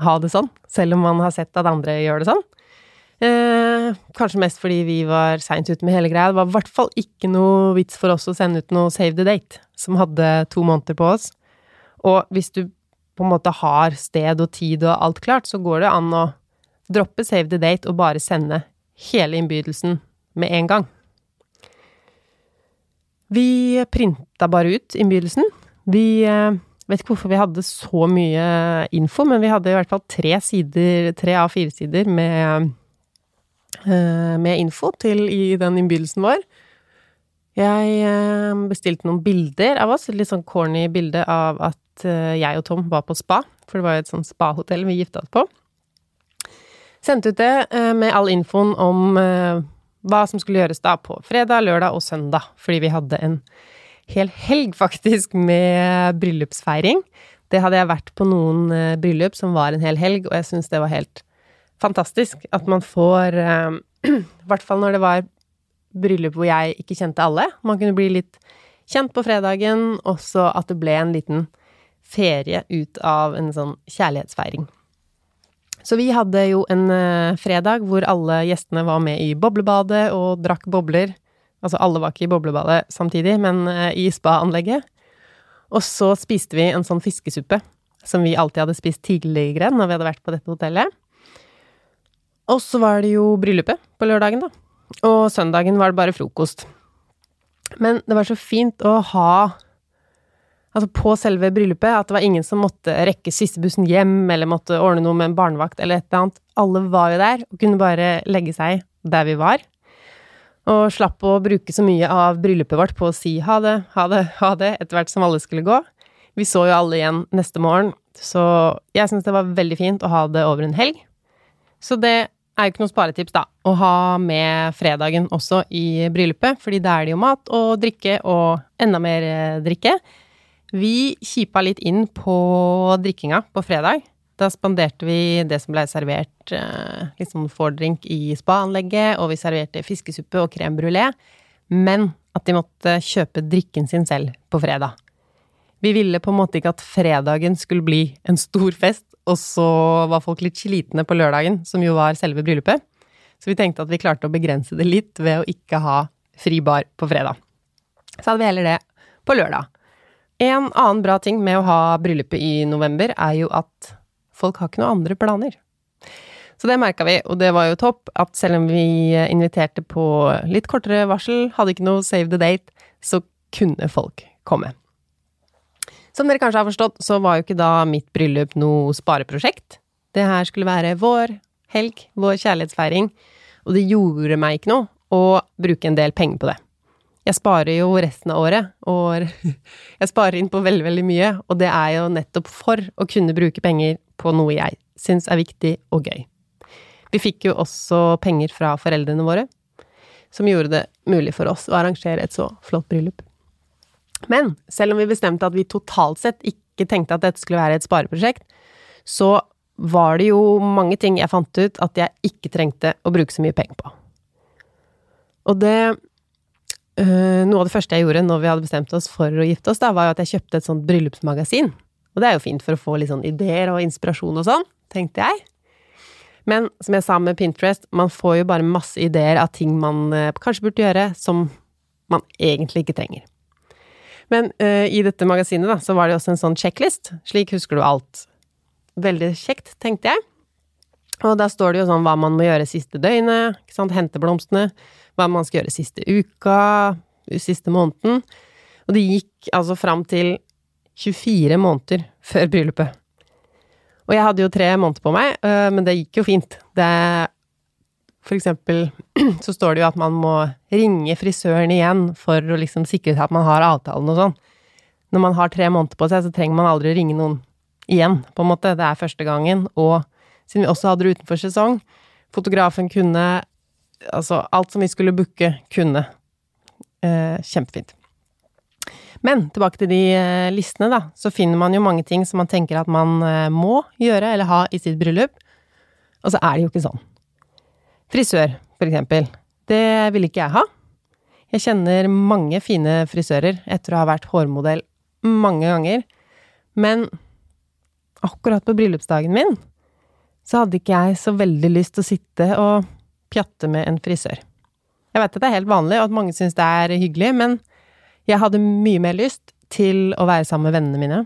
ha det sånn, selv om man har sett at andre gjør det sånn. Eh, kanskje mest fordi vi var seint ute med hele greia. Det var i hvert fall ikke noe vits for oss å sende ut noe save the date, som hadde to måneder på oss. Og hvis du på en måte har sted og tid og alt klart, så går det an å droppe save the date og bare sende hele innbydelsen med en gang. Vi printa bare ut innbydelsen. Vi eh, vet ikke hvorfor vi hadde så mye info, men vi hadde i hvert fall tre sider, tre av fire sider med Eh, med info til i den innbydelsen vår. Jeg eh, bestilte noen bilder av oss, et litt sånn corny bilde av at eh, jeg og Tom var på spa, for det var jo et sånt spahotell vi gifta oss på. Sendte ut det med all infoen om hva som skulle gjøres da på fredag, lørdag og søndag, fordi vi hadde en hel helg, faktisk, med bryllupsfeiring. Det hadde jeg vært på noen bryllup som var en hel helg, og jeg syns det var helt fantastisk at man får eh, [CLEARS THROAT] I hvert fall når det var bryllup hvor jeg ikke kjente alle. Man kunne bli litt kjent på fredagen, og så at det ble en liten ferie ut av en sånn kjærlighetsfeiring. Så vi hadde jo en uh, fredag hvor alle gjestene var med i boblebadet og drakk bobler. Altså alle var ikke i boblebadet samtidig, men uh, i spa-anlegget. Og så spiste vi en sånn fiskesuppe som vi alltid hadde spist tidligere når vi hadde vært på dette hotellet. Og så var det jo bryllupet på lørdagen, da. Og søndagen var det bare frokost. Men det var så fint å ha Altså på selve bryllupet, at det var ingen som måtte rekke siste bussen hjem, eller måtte ordne noe med en barnevakt eller et eller annet. Alle var jo der, og kunne bare legge seg der vi var. Og slapp å bruke så mye av bryllupet vårt på å si ha det, ha det, ha det, etter hvert som alle skulle gå. Vi så jo alle igjen neste morgen, så jeg syns det var veldig fint å ha det over en helg. Så det er jo ikke noe sparetips, da, å ha med fredagen også i bryllupet, fordi da er det jo mat og drikke og enda mer eh, drikke. Vi kjipa litt inn på drikkinga på fredag. Da spanderte vi det som ble servert eh, litt sånn fordrink i spa-anlegget, og vi serverte fiskesuppe og crème brulé, men at de måtte kjøpe drikken sin selv på fredag. Vi ville på en måte ikke at fredagen skulle bli en stor fest, og så var folk litt slitne på lørdagen, som jo var selve bryllupet. Så vi tenkte at vi klarte å begrense det litt ved å ikke ha fri bar på fredag. Så hadde vi heller det på lørdag. En annen bra ting med å ha bryllupet i november, er jo at folk har ikke noen andre planer. Så det merka vi, og det var jo topp, at selv om vi inviterte på litt kortere varsel, hadde ikke noe save the date, så kunne folk komme. Som dere kanskje har forstått, så var jo ikke da mitt bryllup noe spareprosjekt. Det her skulle være vår helg, vår kjærlighetsfeiring, og det gjorde meg ikke noe å bruke en del penger på det. Jeg sparer jo resten av året, og [LAUGHS] jeg sparer inn på veldig, veldig mye, og det er jo nettopp for å kunne bruke penger på noe jeg syns er viktig og gøy. Vi fikk jo også penger fra foreldrene våre, som gjorde det mulig for oss å arrangere et så flott bryllup. Men selv om vi bestemte at vi totalt sett ikke tenkte at dette skulle være et spareprosjekt, så var det jo mange ting jeg fant ut at jeg ikke trengte å bruke så mye penger på. Og det øh, Noe av det første jeg gjorde når vi hadde bestemt oss for å gifte oss, da, var jo at jeg kjøpte et sånt bryllupsmagasin. Og det er jo fint for å få litt sånn ideer og inspirasjon og sånn, tenkte jeg. Men som jeg sa med Pinterest, man får jo bare masse ideer av ting man øh, kanskje burde gjøre, som man egentlig ikke trenger. Men uh, i dette magasinet da, så var det også en sånn checklist. Slik husker du alt. Veldig kjekt, tenkte jeg. Og da står det jo sånn hva man må gjøre siste døgnet, ikke sant, hente blomstene, hva man skal gjøre siste uka, siste måneden. Og det gikk altså fram til 24 måneder før bryllupet. Og jeg hadde jo tre måneder på meg, øh, men det gikk jo fint. Det for eksempel [CLEARS THROAT] så står det jo at man må ringe frisøren igjen for å liksom sikre seg at man har avtalen og sånn. Når man har tre måneder på seg, så trenger man aldri ringe noen igjen, på en måte. Det er første gangen. Og siden vi også hadde det utenfor sesong, fotografen kunne Altså, alt som vi skulle booke, kunne. Eh, kjempefint. Men tilbake til de eh, listene, da. Så finner man jo mange ting som man tenker at man eh, må gjøre eller ha i sitt bryllup. Og så er det jo ikke sånn. Frisør, for eksempel. Det vil ikke jeg ha. Jeg kjenner mange fine frisører etter å ha vært hårmodell mange ganger. Men akkurat på bryllupsdagen min så hadde ikke jeg så veldig lyst til å sitte og pjatte med en frisør. Jeg vet at det er helt vanlig, og at mange syns det er hyggelig, men jeg hadde mye mer lyst til å være sammen med vennene mine.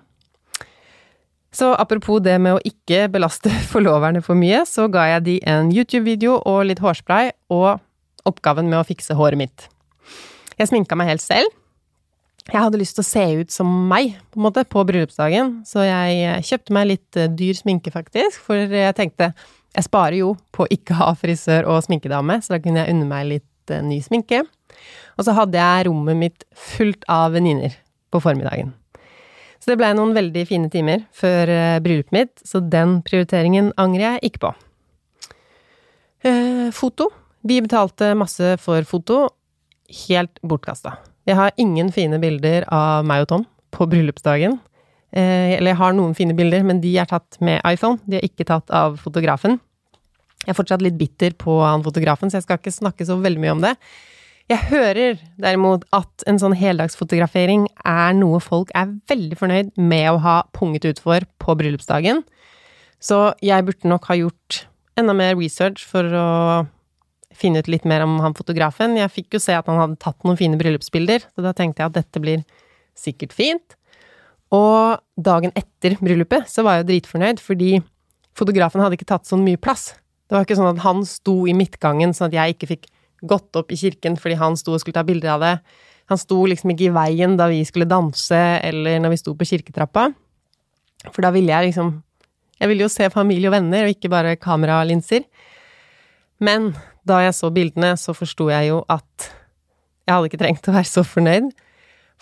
Så apropos det med å ikke belaste [LAUGHS] forloverne for mye, så ga jeg de en YouTube-video og litt hårspray, og oppgaven med å fikse håret mitt. Jeg sminka meg helt selv. Jeg hadde lyst til å se ut som meg, på en måte, på bryllupsdagen, så jeg kjøpte meg litt eh, dyr sminke, faktisk, for jeg tenkte jeg sparer jo på å ikke ha frisør og sminkedame, så da kunne jeg unne meg litt eh, ny sminke. Og så hadde jeg rommet mitt fullt av venninner på formiddagen. Så det blei noen veldig fine timer før uh, bryllupet mitt, så den prioriteringen angrer jeg ikke på. Eh, foto. Vi betalte masse for foto. Helt bortkasta. Jeg har ingen fine bilder av meg og Tom på bryllupsdagen. Eh, eller jeg har noen fine bilder, men de er tatt med iPhone. De er ikke tatt av fotografen. Jeg er fortsatt litt bitter på han fotografen, så jeg skal ikke snakke så veldig mye om det. Jeg hører derimot at en sånn heldagsfotografering er noe folk er veldig fornøyd med å ha punget ut for på bryllupsdagen. Så jeg burde nok ha gjort enda mer research for å finne ut litt mer om han fotografen. Jeg fikk jo se at han hadde tatt noen fine bryllupsbilder, så da tenkte jeg at dette blir sikkert fint. Og dagen etter bryllupet så var jeg jo dritfornøyd, fordi fotografen hadde ikke tatt sånn mye plass. Det var ikke sånn at han sto i midtgangen, sånn at jeg ikke fikk gått opp i kirken fordi han sto og skulle ta bilder av det. Han sto liksom ikke i veien da vi skulle danse, eller når vi sto på kirketrappa. For da ville jeg liksom Jeg ville jo se familie og venner, og ikke bare kameralinser. Men da jeg så bildene, så forsto jeg jo at jeg hadde ikke trengt å være så fornøyd,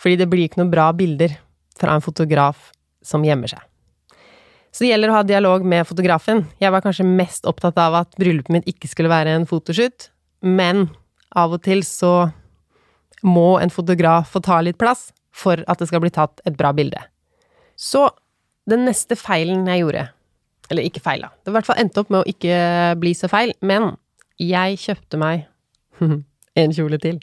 fordi det blir ikke noen bra bilder fra en fotograf som gjemmer seg. Så det gjelder å ha dialog med fotografen. Jeg var kanskje mest opptatt av at bryllupet mitt ikke skulle være en fotoshoot, men av og til så må en fotograf få ta litt plass for at det skal bli tatt et bra bilde. Så den neste feilen jeg gjorde Eller ikke feila. Det i hvert fall endte opp med å ikke bli så feil, men jeg kjøpte meg [LAUGHS] en kjole til.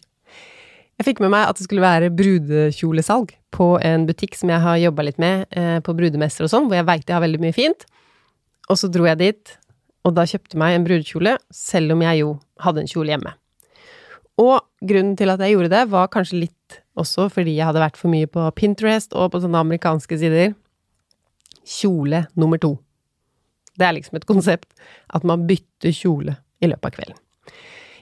Jeg fikk med meg at det skulle være brudekjolesalg på en butikk som jeg har jobba litt med eh, på brudemesser og sånn, hvor jeg veit jeg har veldig mye fint. Og så dro jeg dit, og da kjøpte meg en brudekjole, selv om jeg jo hadde en kjole hjemme. Og grunnen til at jeg gjorde det, var kanskje litt også fordi jeg hadde vært for mye på Pinterest og på sånne amerikanske sider. Kjole nummer to. Det er liksom et konsept at man bytter kjole i løpet av kvelden.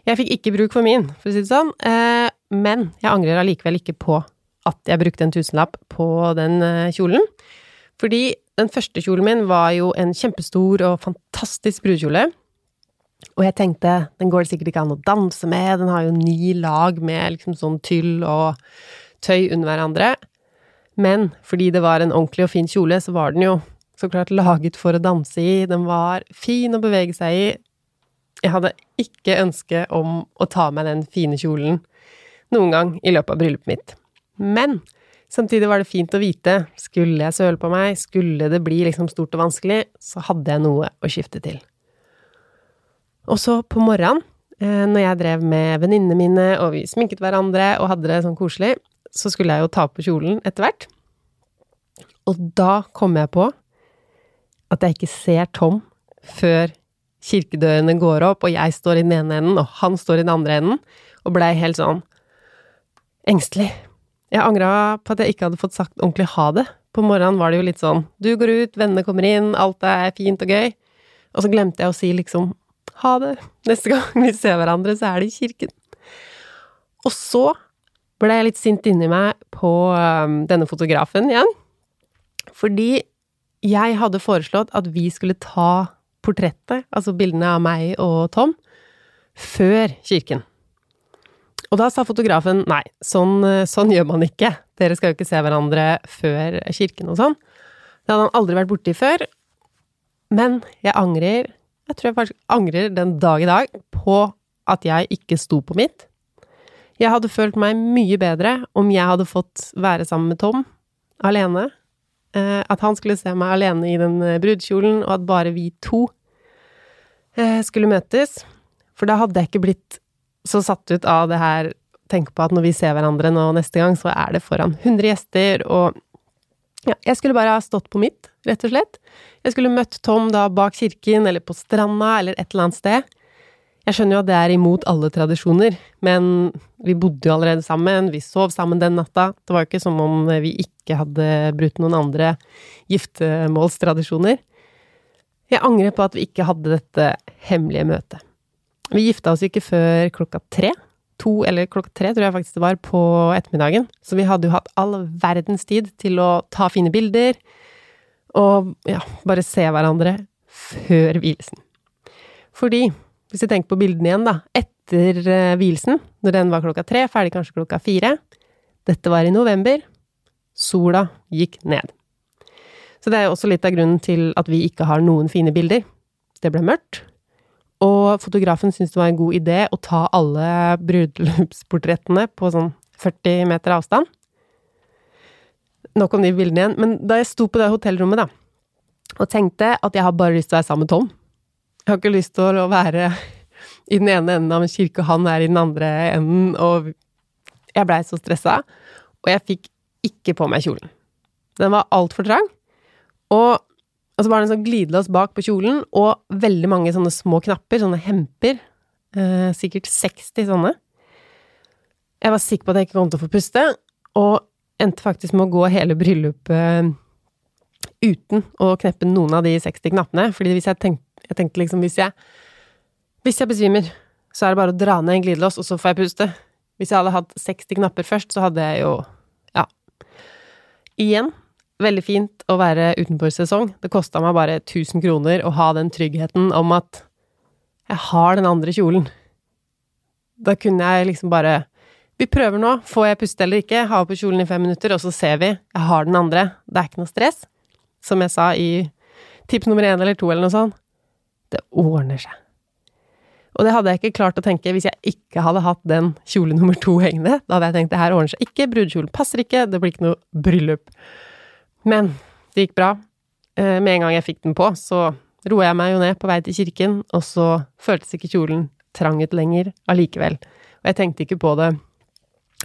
Jeg fikk ikke bruk for min, for å si det sånn, eh, men jeg angrer allikevel ikke på at jeg brukte en tusenlapp på den eh, kjolen. Fordi den første kjolen min var jo en kjempestor og fantastisk brudekjole. Og jeg tenkte, den går det sikkert ikke an å danse med, den har jo ni lag med liksom sånn tyll og tøy under hverandre. Men fordi det var en ordentlig og fin kjole, så var den jo så klart laget for å danse i, den var fin å bevege seg i. Jeg hadde ikke ønske om å ta meg den fine kjolen noen gang i løpet av bryllupet mitt. Men samtidig var det fint å vite, skulle jeg søle på meg, skulle det bli liksom stort og vanskelig, så hadde jeg noe å skifte til. Og så på morgenen, eh, når jeg drev med venninnene mine, og vi sminket hverandre og hadde det sånn koselig, så skulle jeg jo ta på kjolen etter hvert. Og da kom jeg på at jeg ikke ser Tom før kirkedørene går opp, og jeg står i den ene enden, og han står i den andre enden, og blei helt sånn engstelig. Jeg angra på at jeg ikke hadde fått sagt ordentlig ha det. På morgenen var det jo litt sånn du går ut, vennene kommer inn, alt er fint og gøy. Og så glemte jeg å si liksom ha det. Neste gang vi ser hverandre, så er det i kirken. Og så ble jeg litt sint inni meg på um, denne fotografen igjen. Fordi jeg hadde foreslått at vi skulle ta portrettet, altså bildene av meg og Tom, før kirken. Og da sa fotografen nei, sånn, sånn, gjør man ikke, dere skal jo ikke se hverandre før kirken og sånn. Det hadde han aldri vært borti før, men jeg angrer jeg tror jeg faktisk angrer den dag i dag på at jeg ikke sto på mitt. Jeg hadde følt meg mye bedre om jeg hadde fått være sammen med Tom alene. Eh, at han skulle se meg alene i den eh, brudekjolen, og at bare vi to eh, skulle møtes. For da hadde jeg ikke blitt så satt ut av det her Tenk på at når vi ser hverandre nå neste gang, så er det foran 100 gjester, og ja, jeg skulle bare ha stått på mitt, rett og slett. Jeg skulle møtt Tom da bak kirken, eller på stranda, eller et eller annet sted. Jeg skjønner jo at det er imot alle tradisjoner, men vi bodde jo allerede sammen, vi sov sammen den natta. Det var jo ikke som om vi ikke hadde brutt noen andre giftermålstradisjoner. Jeg angrer på at vi ikke hadde dette hemmelige møtet. Vi gifta oss ikke før klokka tre. To eller klokka tre, tror jeg faktisk det var, på ettermiddagen. Så vi hadde jo hatt all verdens tid til å ta fine bilder og ja, bare se hverandre før hvilelsen. Fordi hvis vi tenker på bildene igjen, da. Etter hvilelsen, når den var klokka tre, ferdig kanskje klokka fire. Dette var i november. Sola gikk ned. Så det er også litt av grunnen til at vi ikke har noen fine bilder. Det ble mørkt, og fotografen syntes det var en god idé å ta alle bryllupsportrettene på sånn 40 meter avstand. Nok om de bildene igjen. Men da jeg sto på det hotellrommet, da, og tenkte at jeg har bare lyst til å være sammen med Tom jeg har ikke lyst til å være i den ene enden av en kirke, og han er i den andre enden, og jeg blei så stressa. Og jeg fikk ikke på meg kjolen. Den var altfor trang. Og, og så var det en sånn glidelås bak på kjolen, og veldig mange sånne små knapper, sånne hemper. Eh, sikkert 60 sånne. Jeg var sikker på at jeg ikke kom til å få puste, og endte faktisk med å gå hele bryllupet uten å kneppe noen av de 60 knappene. fordi hvis jeg tenkte jeg tenkte liksom hvis jeg Hvis jeg besvimer, så er det bare å dra ned en glidelås, og så får jeg puste. Hvis jeg hadde hatt 60 knapper først, så hadde jeg jo Ja. Igjen, veldig fint å være utenfor sesong. Det kosta meg bare 1000 kroner å ha den tryggheten om at jeg har den andre kjolen. Da kunne jeg liksom bare Vi prøver nå. Får jeg puste eller ikke? Ha på kjolen i fem minutter, og så ser vi. Jeg har den andre. Det er ikke noe stress. Som jeg sa i tips nummer én eller to eller noe sånt. Det ordner seg. Og det hadde jeg ikke klart å tenke hvis jeg ikke hadde hatt den kjole nummer to hengende. Da hadde jeg tenkt det her ordner seg ikke, brudekjolen passer ikke, det blir ikke noe bryllup. Men det gikk bra. Eh, med en gang jeg fikk den på, så roa jeg meg jo ned på vei til kirken, og så føltes ikke kjolen trang ut lenger allikevel. Og jeg tenkte ikke på det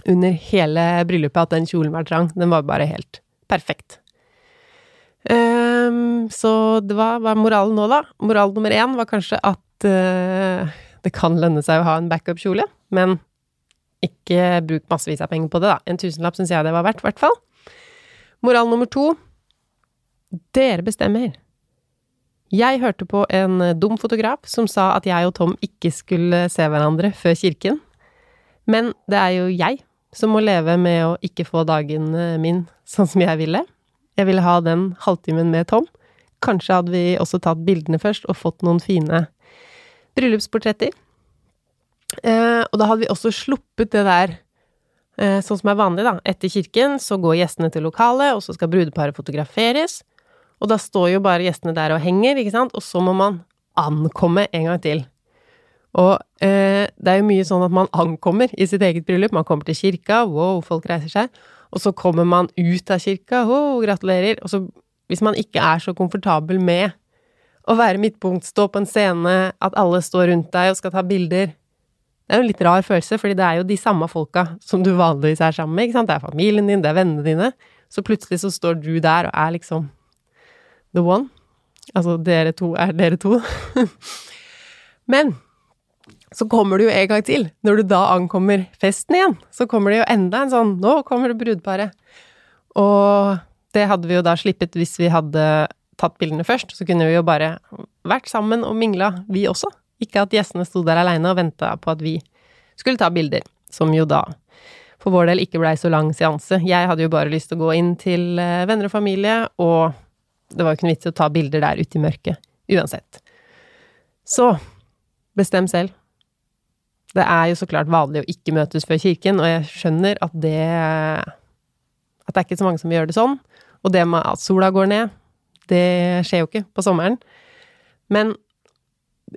under hele bryllupet at den kjolen var trang, den var bare helt perfekt. Um, så det var, var moralen nå, da. Moral nummer én var kanskje at uh, det kan lønne seg å ha en backup-kjole, men ikke bruk massevis av penger på det, da. En tusenlapp syns jeg det var verdt, i hvert fall. Moral nummer to dere bestemmer. Jeg hørte på en dum fotograf som sa at jeg og Tom ikke skulle se hverandre før kirken. Men det er jo jeg som må leve med å ikke få dagen min sånn som jeg ville. Jeg ville ha den halvtimen med Tom. Kanskje hadde vi også tatt bildene først og fått noen fine bryllupsportretter. Eh, og da hadde vi også sluppet det der eh, sånn som er vanlig, da. Etter kirken så går gjestene til lokalet, og så skal brudeparet fotograferes. Og da står jo bare gjestene der og henger, ikke sant, og så må man ankomme en gang til. Og eh, det er jo mye sånn at man ankommer i sitt eget bryllup. Man kommer til kirka, wow, folk reiser seg og så kommer man ut av kirka, wow, gratulerer. Og så, hvis man ikke er så komfortabel med å være midtpunkt, stå på en scene, at alle står rundt deg og skal ta bilder Det er jo en litt rar følelse, fordi det er jo de samme folka som du vanligvis er sammen med, ikke sant. Det er familien din, det er vennene dine. Så plutselig så står du der og er liksom the one. Altså, dere to er dere to. [LAUGHS] Men så kommer det jo en gang til. Når du da ankommer festen igjen, så kommer det jo enda en sånn Nå kommer det brudeparet. Og det hadde vi jo da slippet hvis vi hadde tatt bildene først. Så kunne vi jo bare vært sammen og mingla, vi også. Ikke at gjestene sto der aleine og venta på at vi skulle ta bilder. Som jo da for vår del ikke blei så lang seanse. Jeg hadde jo bare lyst til å gå inn til eh, venner og familie, og det var jo ikke noe vits i å ta bilder der ute i mørket. Uansett. Så bestem selv. Det er jo så klart vanlig å ikke møtes før kirken, og jeg skjønner at det At det er ikke så mange som gjør det sånn. Og det med at sola går ned, det skjer jo ikke på sommeren. Men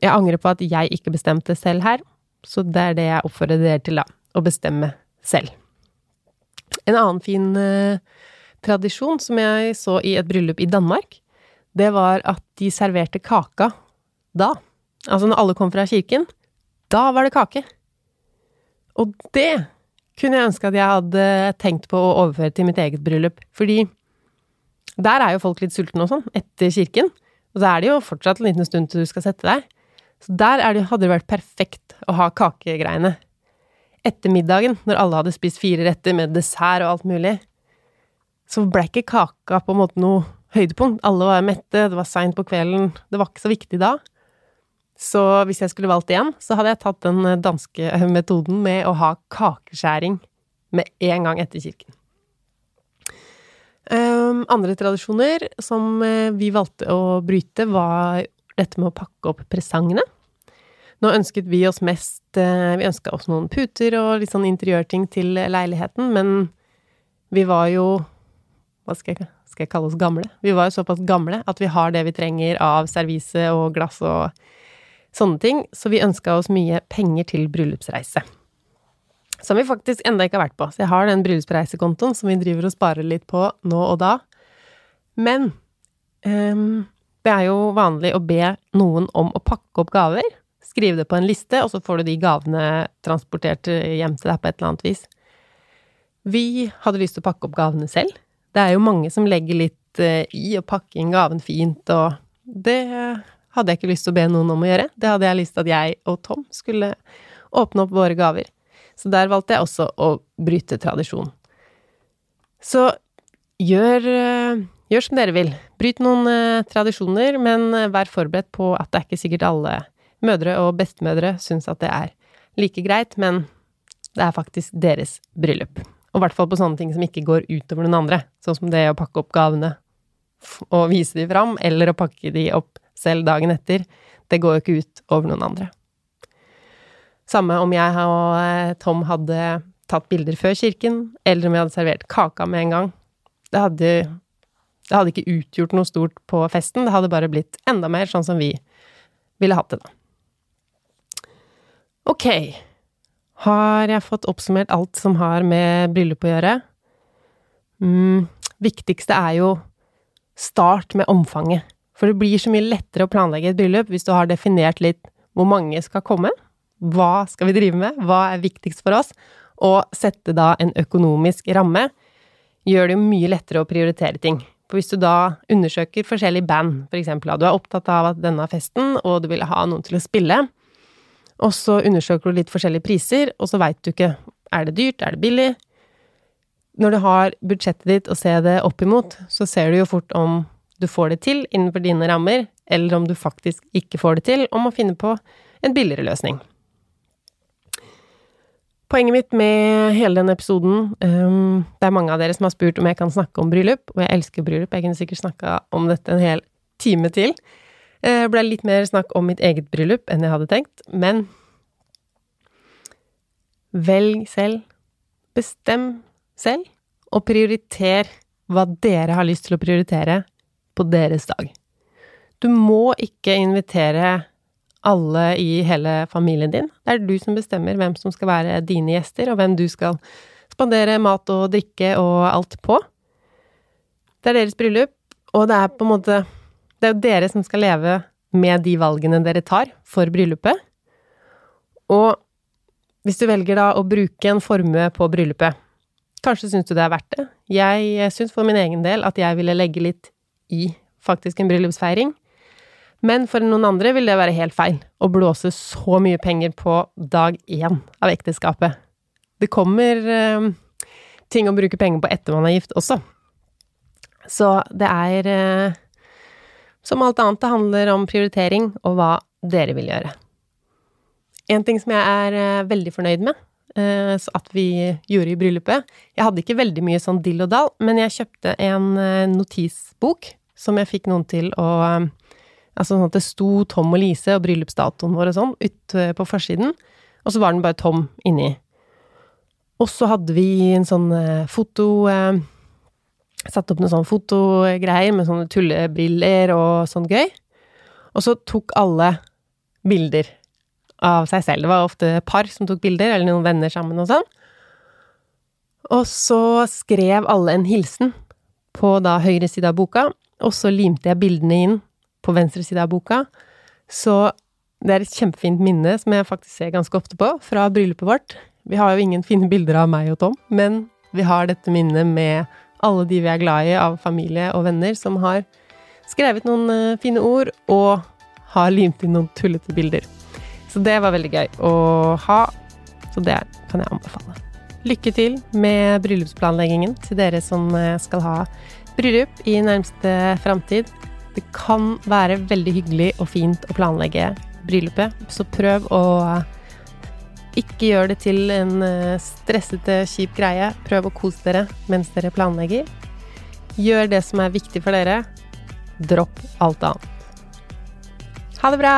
jeg angrer på at jeg ikke bestemte selv her, så det er det jeg oppfordrer dere til, da. å bestemme selv. En annen fin eh, tradisjon som jeg så i et bryllup i Danmark, det var at de serverte kaka da. Altså når alle kom fra kirken, da var det kake. Og det kunne jeg ønske at jeg hadde tenkt på å overføre til mitt eget bryllup, fordi der er jo folk litt sultne og sånn, etter kirken. Og så er det jo fortsatt en liten stund til du skal sette deg. Så der det, hadde det vært perfekt å ha kakegreiene. Etter middagen, når alle hadde spist fire retter med dessert og alt mulig, så ble ikke kaka på en måte noe høydepunkt. Alle var mette, det var seint på kvelden, det var ikke så viktig da. Så hvis jeg skulle valgt igjen, så hadde jeg tatt den danske metoden med å ha kakeskjæring med en gang etter kirken. Um, andre tradisjoner som uh, vi valgte å bryte, var dette med å pakke opp presangene. Nå ønsket vi oss mest Vi ønska oss noen puter og litt sånn interiørting til leiligheten, men vi var jo Hva skal jeg, skal jeg kalle oss gamle? Vi var jo såpass gamle at vi har det vi trenger av servise og glass og sånne ting, så vi ønska oss mye penger til bryllupsreise. Som vi faktisk enda ikke har vært på. Så jeg har den bryllupsreisekontoen som vi driver og sparer litt på nå og da. Men um, det er jo vanlig å be noen om å pakke opp gaver. Skrive det på en liste, og så får du de gavene transportert hjem til deg på et eller annet vis. Vi hadde lyst til å pakke opp gavene selv. Det er jo mange som legger litt uh, i å pakke inn gaven fint, og det hadde jeg ikke lyst til å be noen om å gjøre. Det hadde jeg lyst til at jeg og Tom skulle åpne opp våre gaver. Så der valgte jeg også å bryte tradisjon. Så gjør, eh, gjør som dere vil. Bryt noen eh, tradisjoner, men eh, vær forberedt på at det er ikke sikkert alle mødre og bestemødre syns at det er like greit, men det er faktisk deres bryllup. Og i hvert fall på sånne ting som ikke går utover noen andre, sånn som det å pakke opp gavene og vise de fram, eller å pakke de opp selv dagen etter. Det går jo ikke ut over noen andre. Samme om jeg og eh, Tom hadde tatt bilder før kirken, eller om vi hadde servert kaka med en gang. Det hadde, det hadde ikke utgjort noe stort på festen, det hadde bare blitt enda mer sånn som vi ville hatt det, da. Ok, har jeg fått oppsummert alt som har med bryllup å gjøre? Mm, viktigste er jo start med omfanget. For det blir så mye lettere å planlegge et bryllup hvis du har definert litt hvor mange skal komme, hva skal vi drive med? Hva er viktigst for oss? Og sette da en økonomisk ramme gjør det jo mye lettere å prioritere ting. For hvis du da undersøker forskjellige band, for eksempel, du er opptatt av at denne festen, og du vil ha noen til å spille, og så undersøker du litt forskjellige priser, og så veit du ikke er det dyrt, er det billig? Når du har budsjettet ditt å se det opp imot, så ser du jo fort om du får det til innenfor dine rammer, eller om du faktisk ikke får det til, om å finne på en billigere løsning. Poenget mitt med hele denne episoden um, Det er mange av dere som har spurt om jeg kan snakke om bryllup, og jeg elsker bryllup. Jeg kunne sikkert snakka om dette en hel time til. Det uh, ble litt mer snakk om mitt eget bryllup enn jeg hadde tenkt, men velg selv. Bestem selv, og prioriter hva dere har lyst til å prioritere på deres dag. Du må ikke invitere alle i hele familien din. Det er du som bestemmer hvem som skal være dine gjester, og hvem du skal spandere mat og drikke og alt på. Det er deres bryllup, og det er på en måte Det er jo dere som skal leve med de valgene dere tar for bryllupet. Og hvis du velger da å bruke en formue på bryllupet, kanskje syns du det er verdt det. Jeg syns for min egen del at jeg ville legge litt i faktisk en bryllupsfeiring. Men for noen andre vil det være helt feil å blåse så mye penger på dag én av ekteskapet. Det kommer eh, ting å bruke penger på etter man er gift også. Så det er eh, Som alt annet, det handler om prioritering og hva dere vil gjøre. En ting som jeg er eh, veldig fornøyd med, eh, at vi gjorde i bryllupet Jeg hadde ikke veldig mye sånn dill og dall, men jeg kjøpte en eh, notisbok som jeg fikk noen til å eh, Altså sånn at det sto Tom og Lise og bryllupsdatoen vår og sånn ut på forsiden, og så var den bare tom inni. Og så hadde vi en sånn eh, foto eh, Satt opp noen sånne fotogreier med sånne tullebriller og sånn gøy. Og så tok alle bilder av seg selv. Det var ofte par som tok bilder, eller noen venner sammen og sånn. Og så skrev alle en hilsen på da høyre side av boka, og så limte jeg bildene inn på venstre side av boka. Så det er et kjempefint minne som jeg faktisk ser ganske ofte på, fra bryllupet vårt. Vi har jo ingen fine bilder av meg og Tom, men vi har dette minnet med alle de vi er glad i av familie og venner, som har skrevet noen eh, fine ord og har limt inn noen tullete bilder. Så det var veldig gøy å ha, så det kan jeg anbefale. Lykke til med bryllupsplanleggingen til dere som eh, skal ha bryllup i nærmeste framtid. Det kan være veldig hyggelig og fint å planlegge bryllupet, så prøv å ikke gjøre det til en eh, stressete, kjip greie. Prøv å kose dere mens dere planlegger. Gjør det som er viktig for dere. Dropp alt annet. Ha det bra!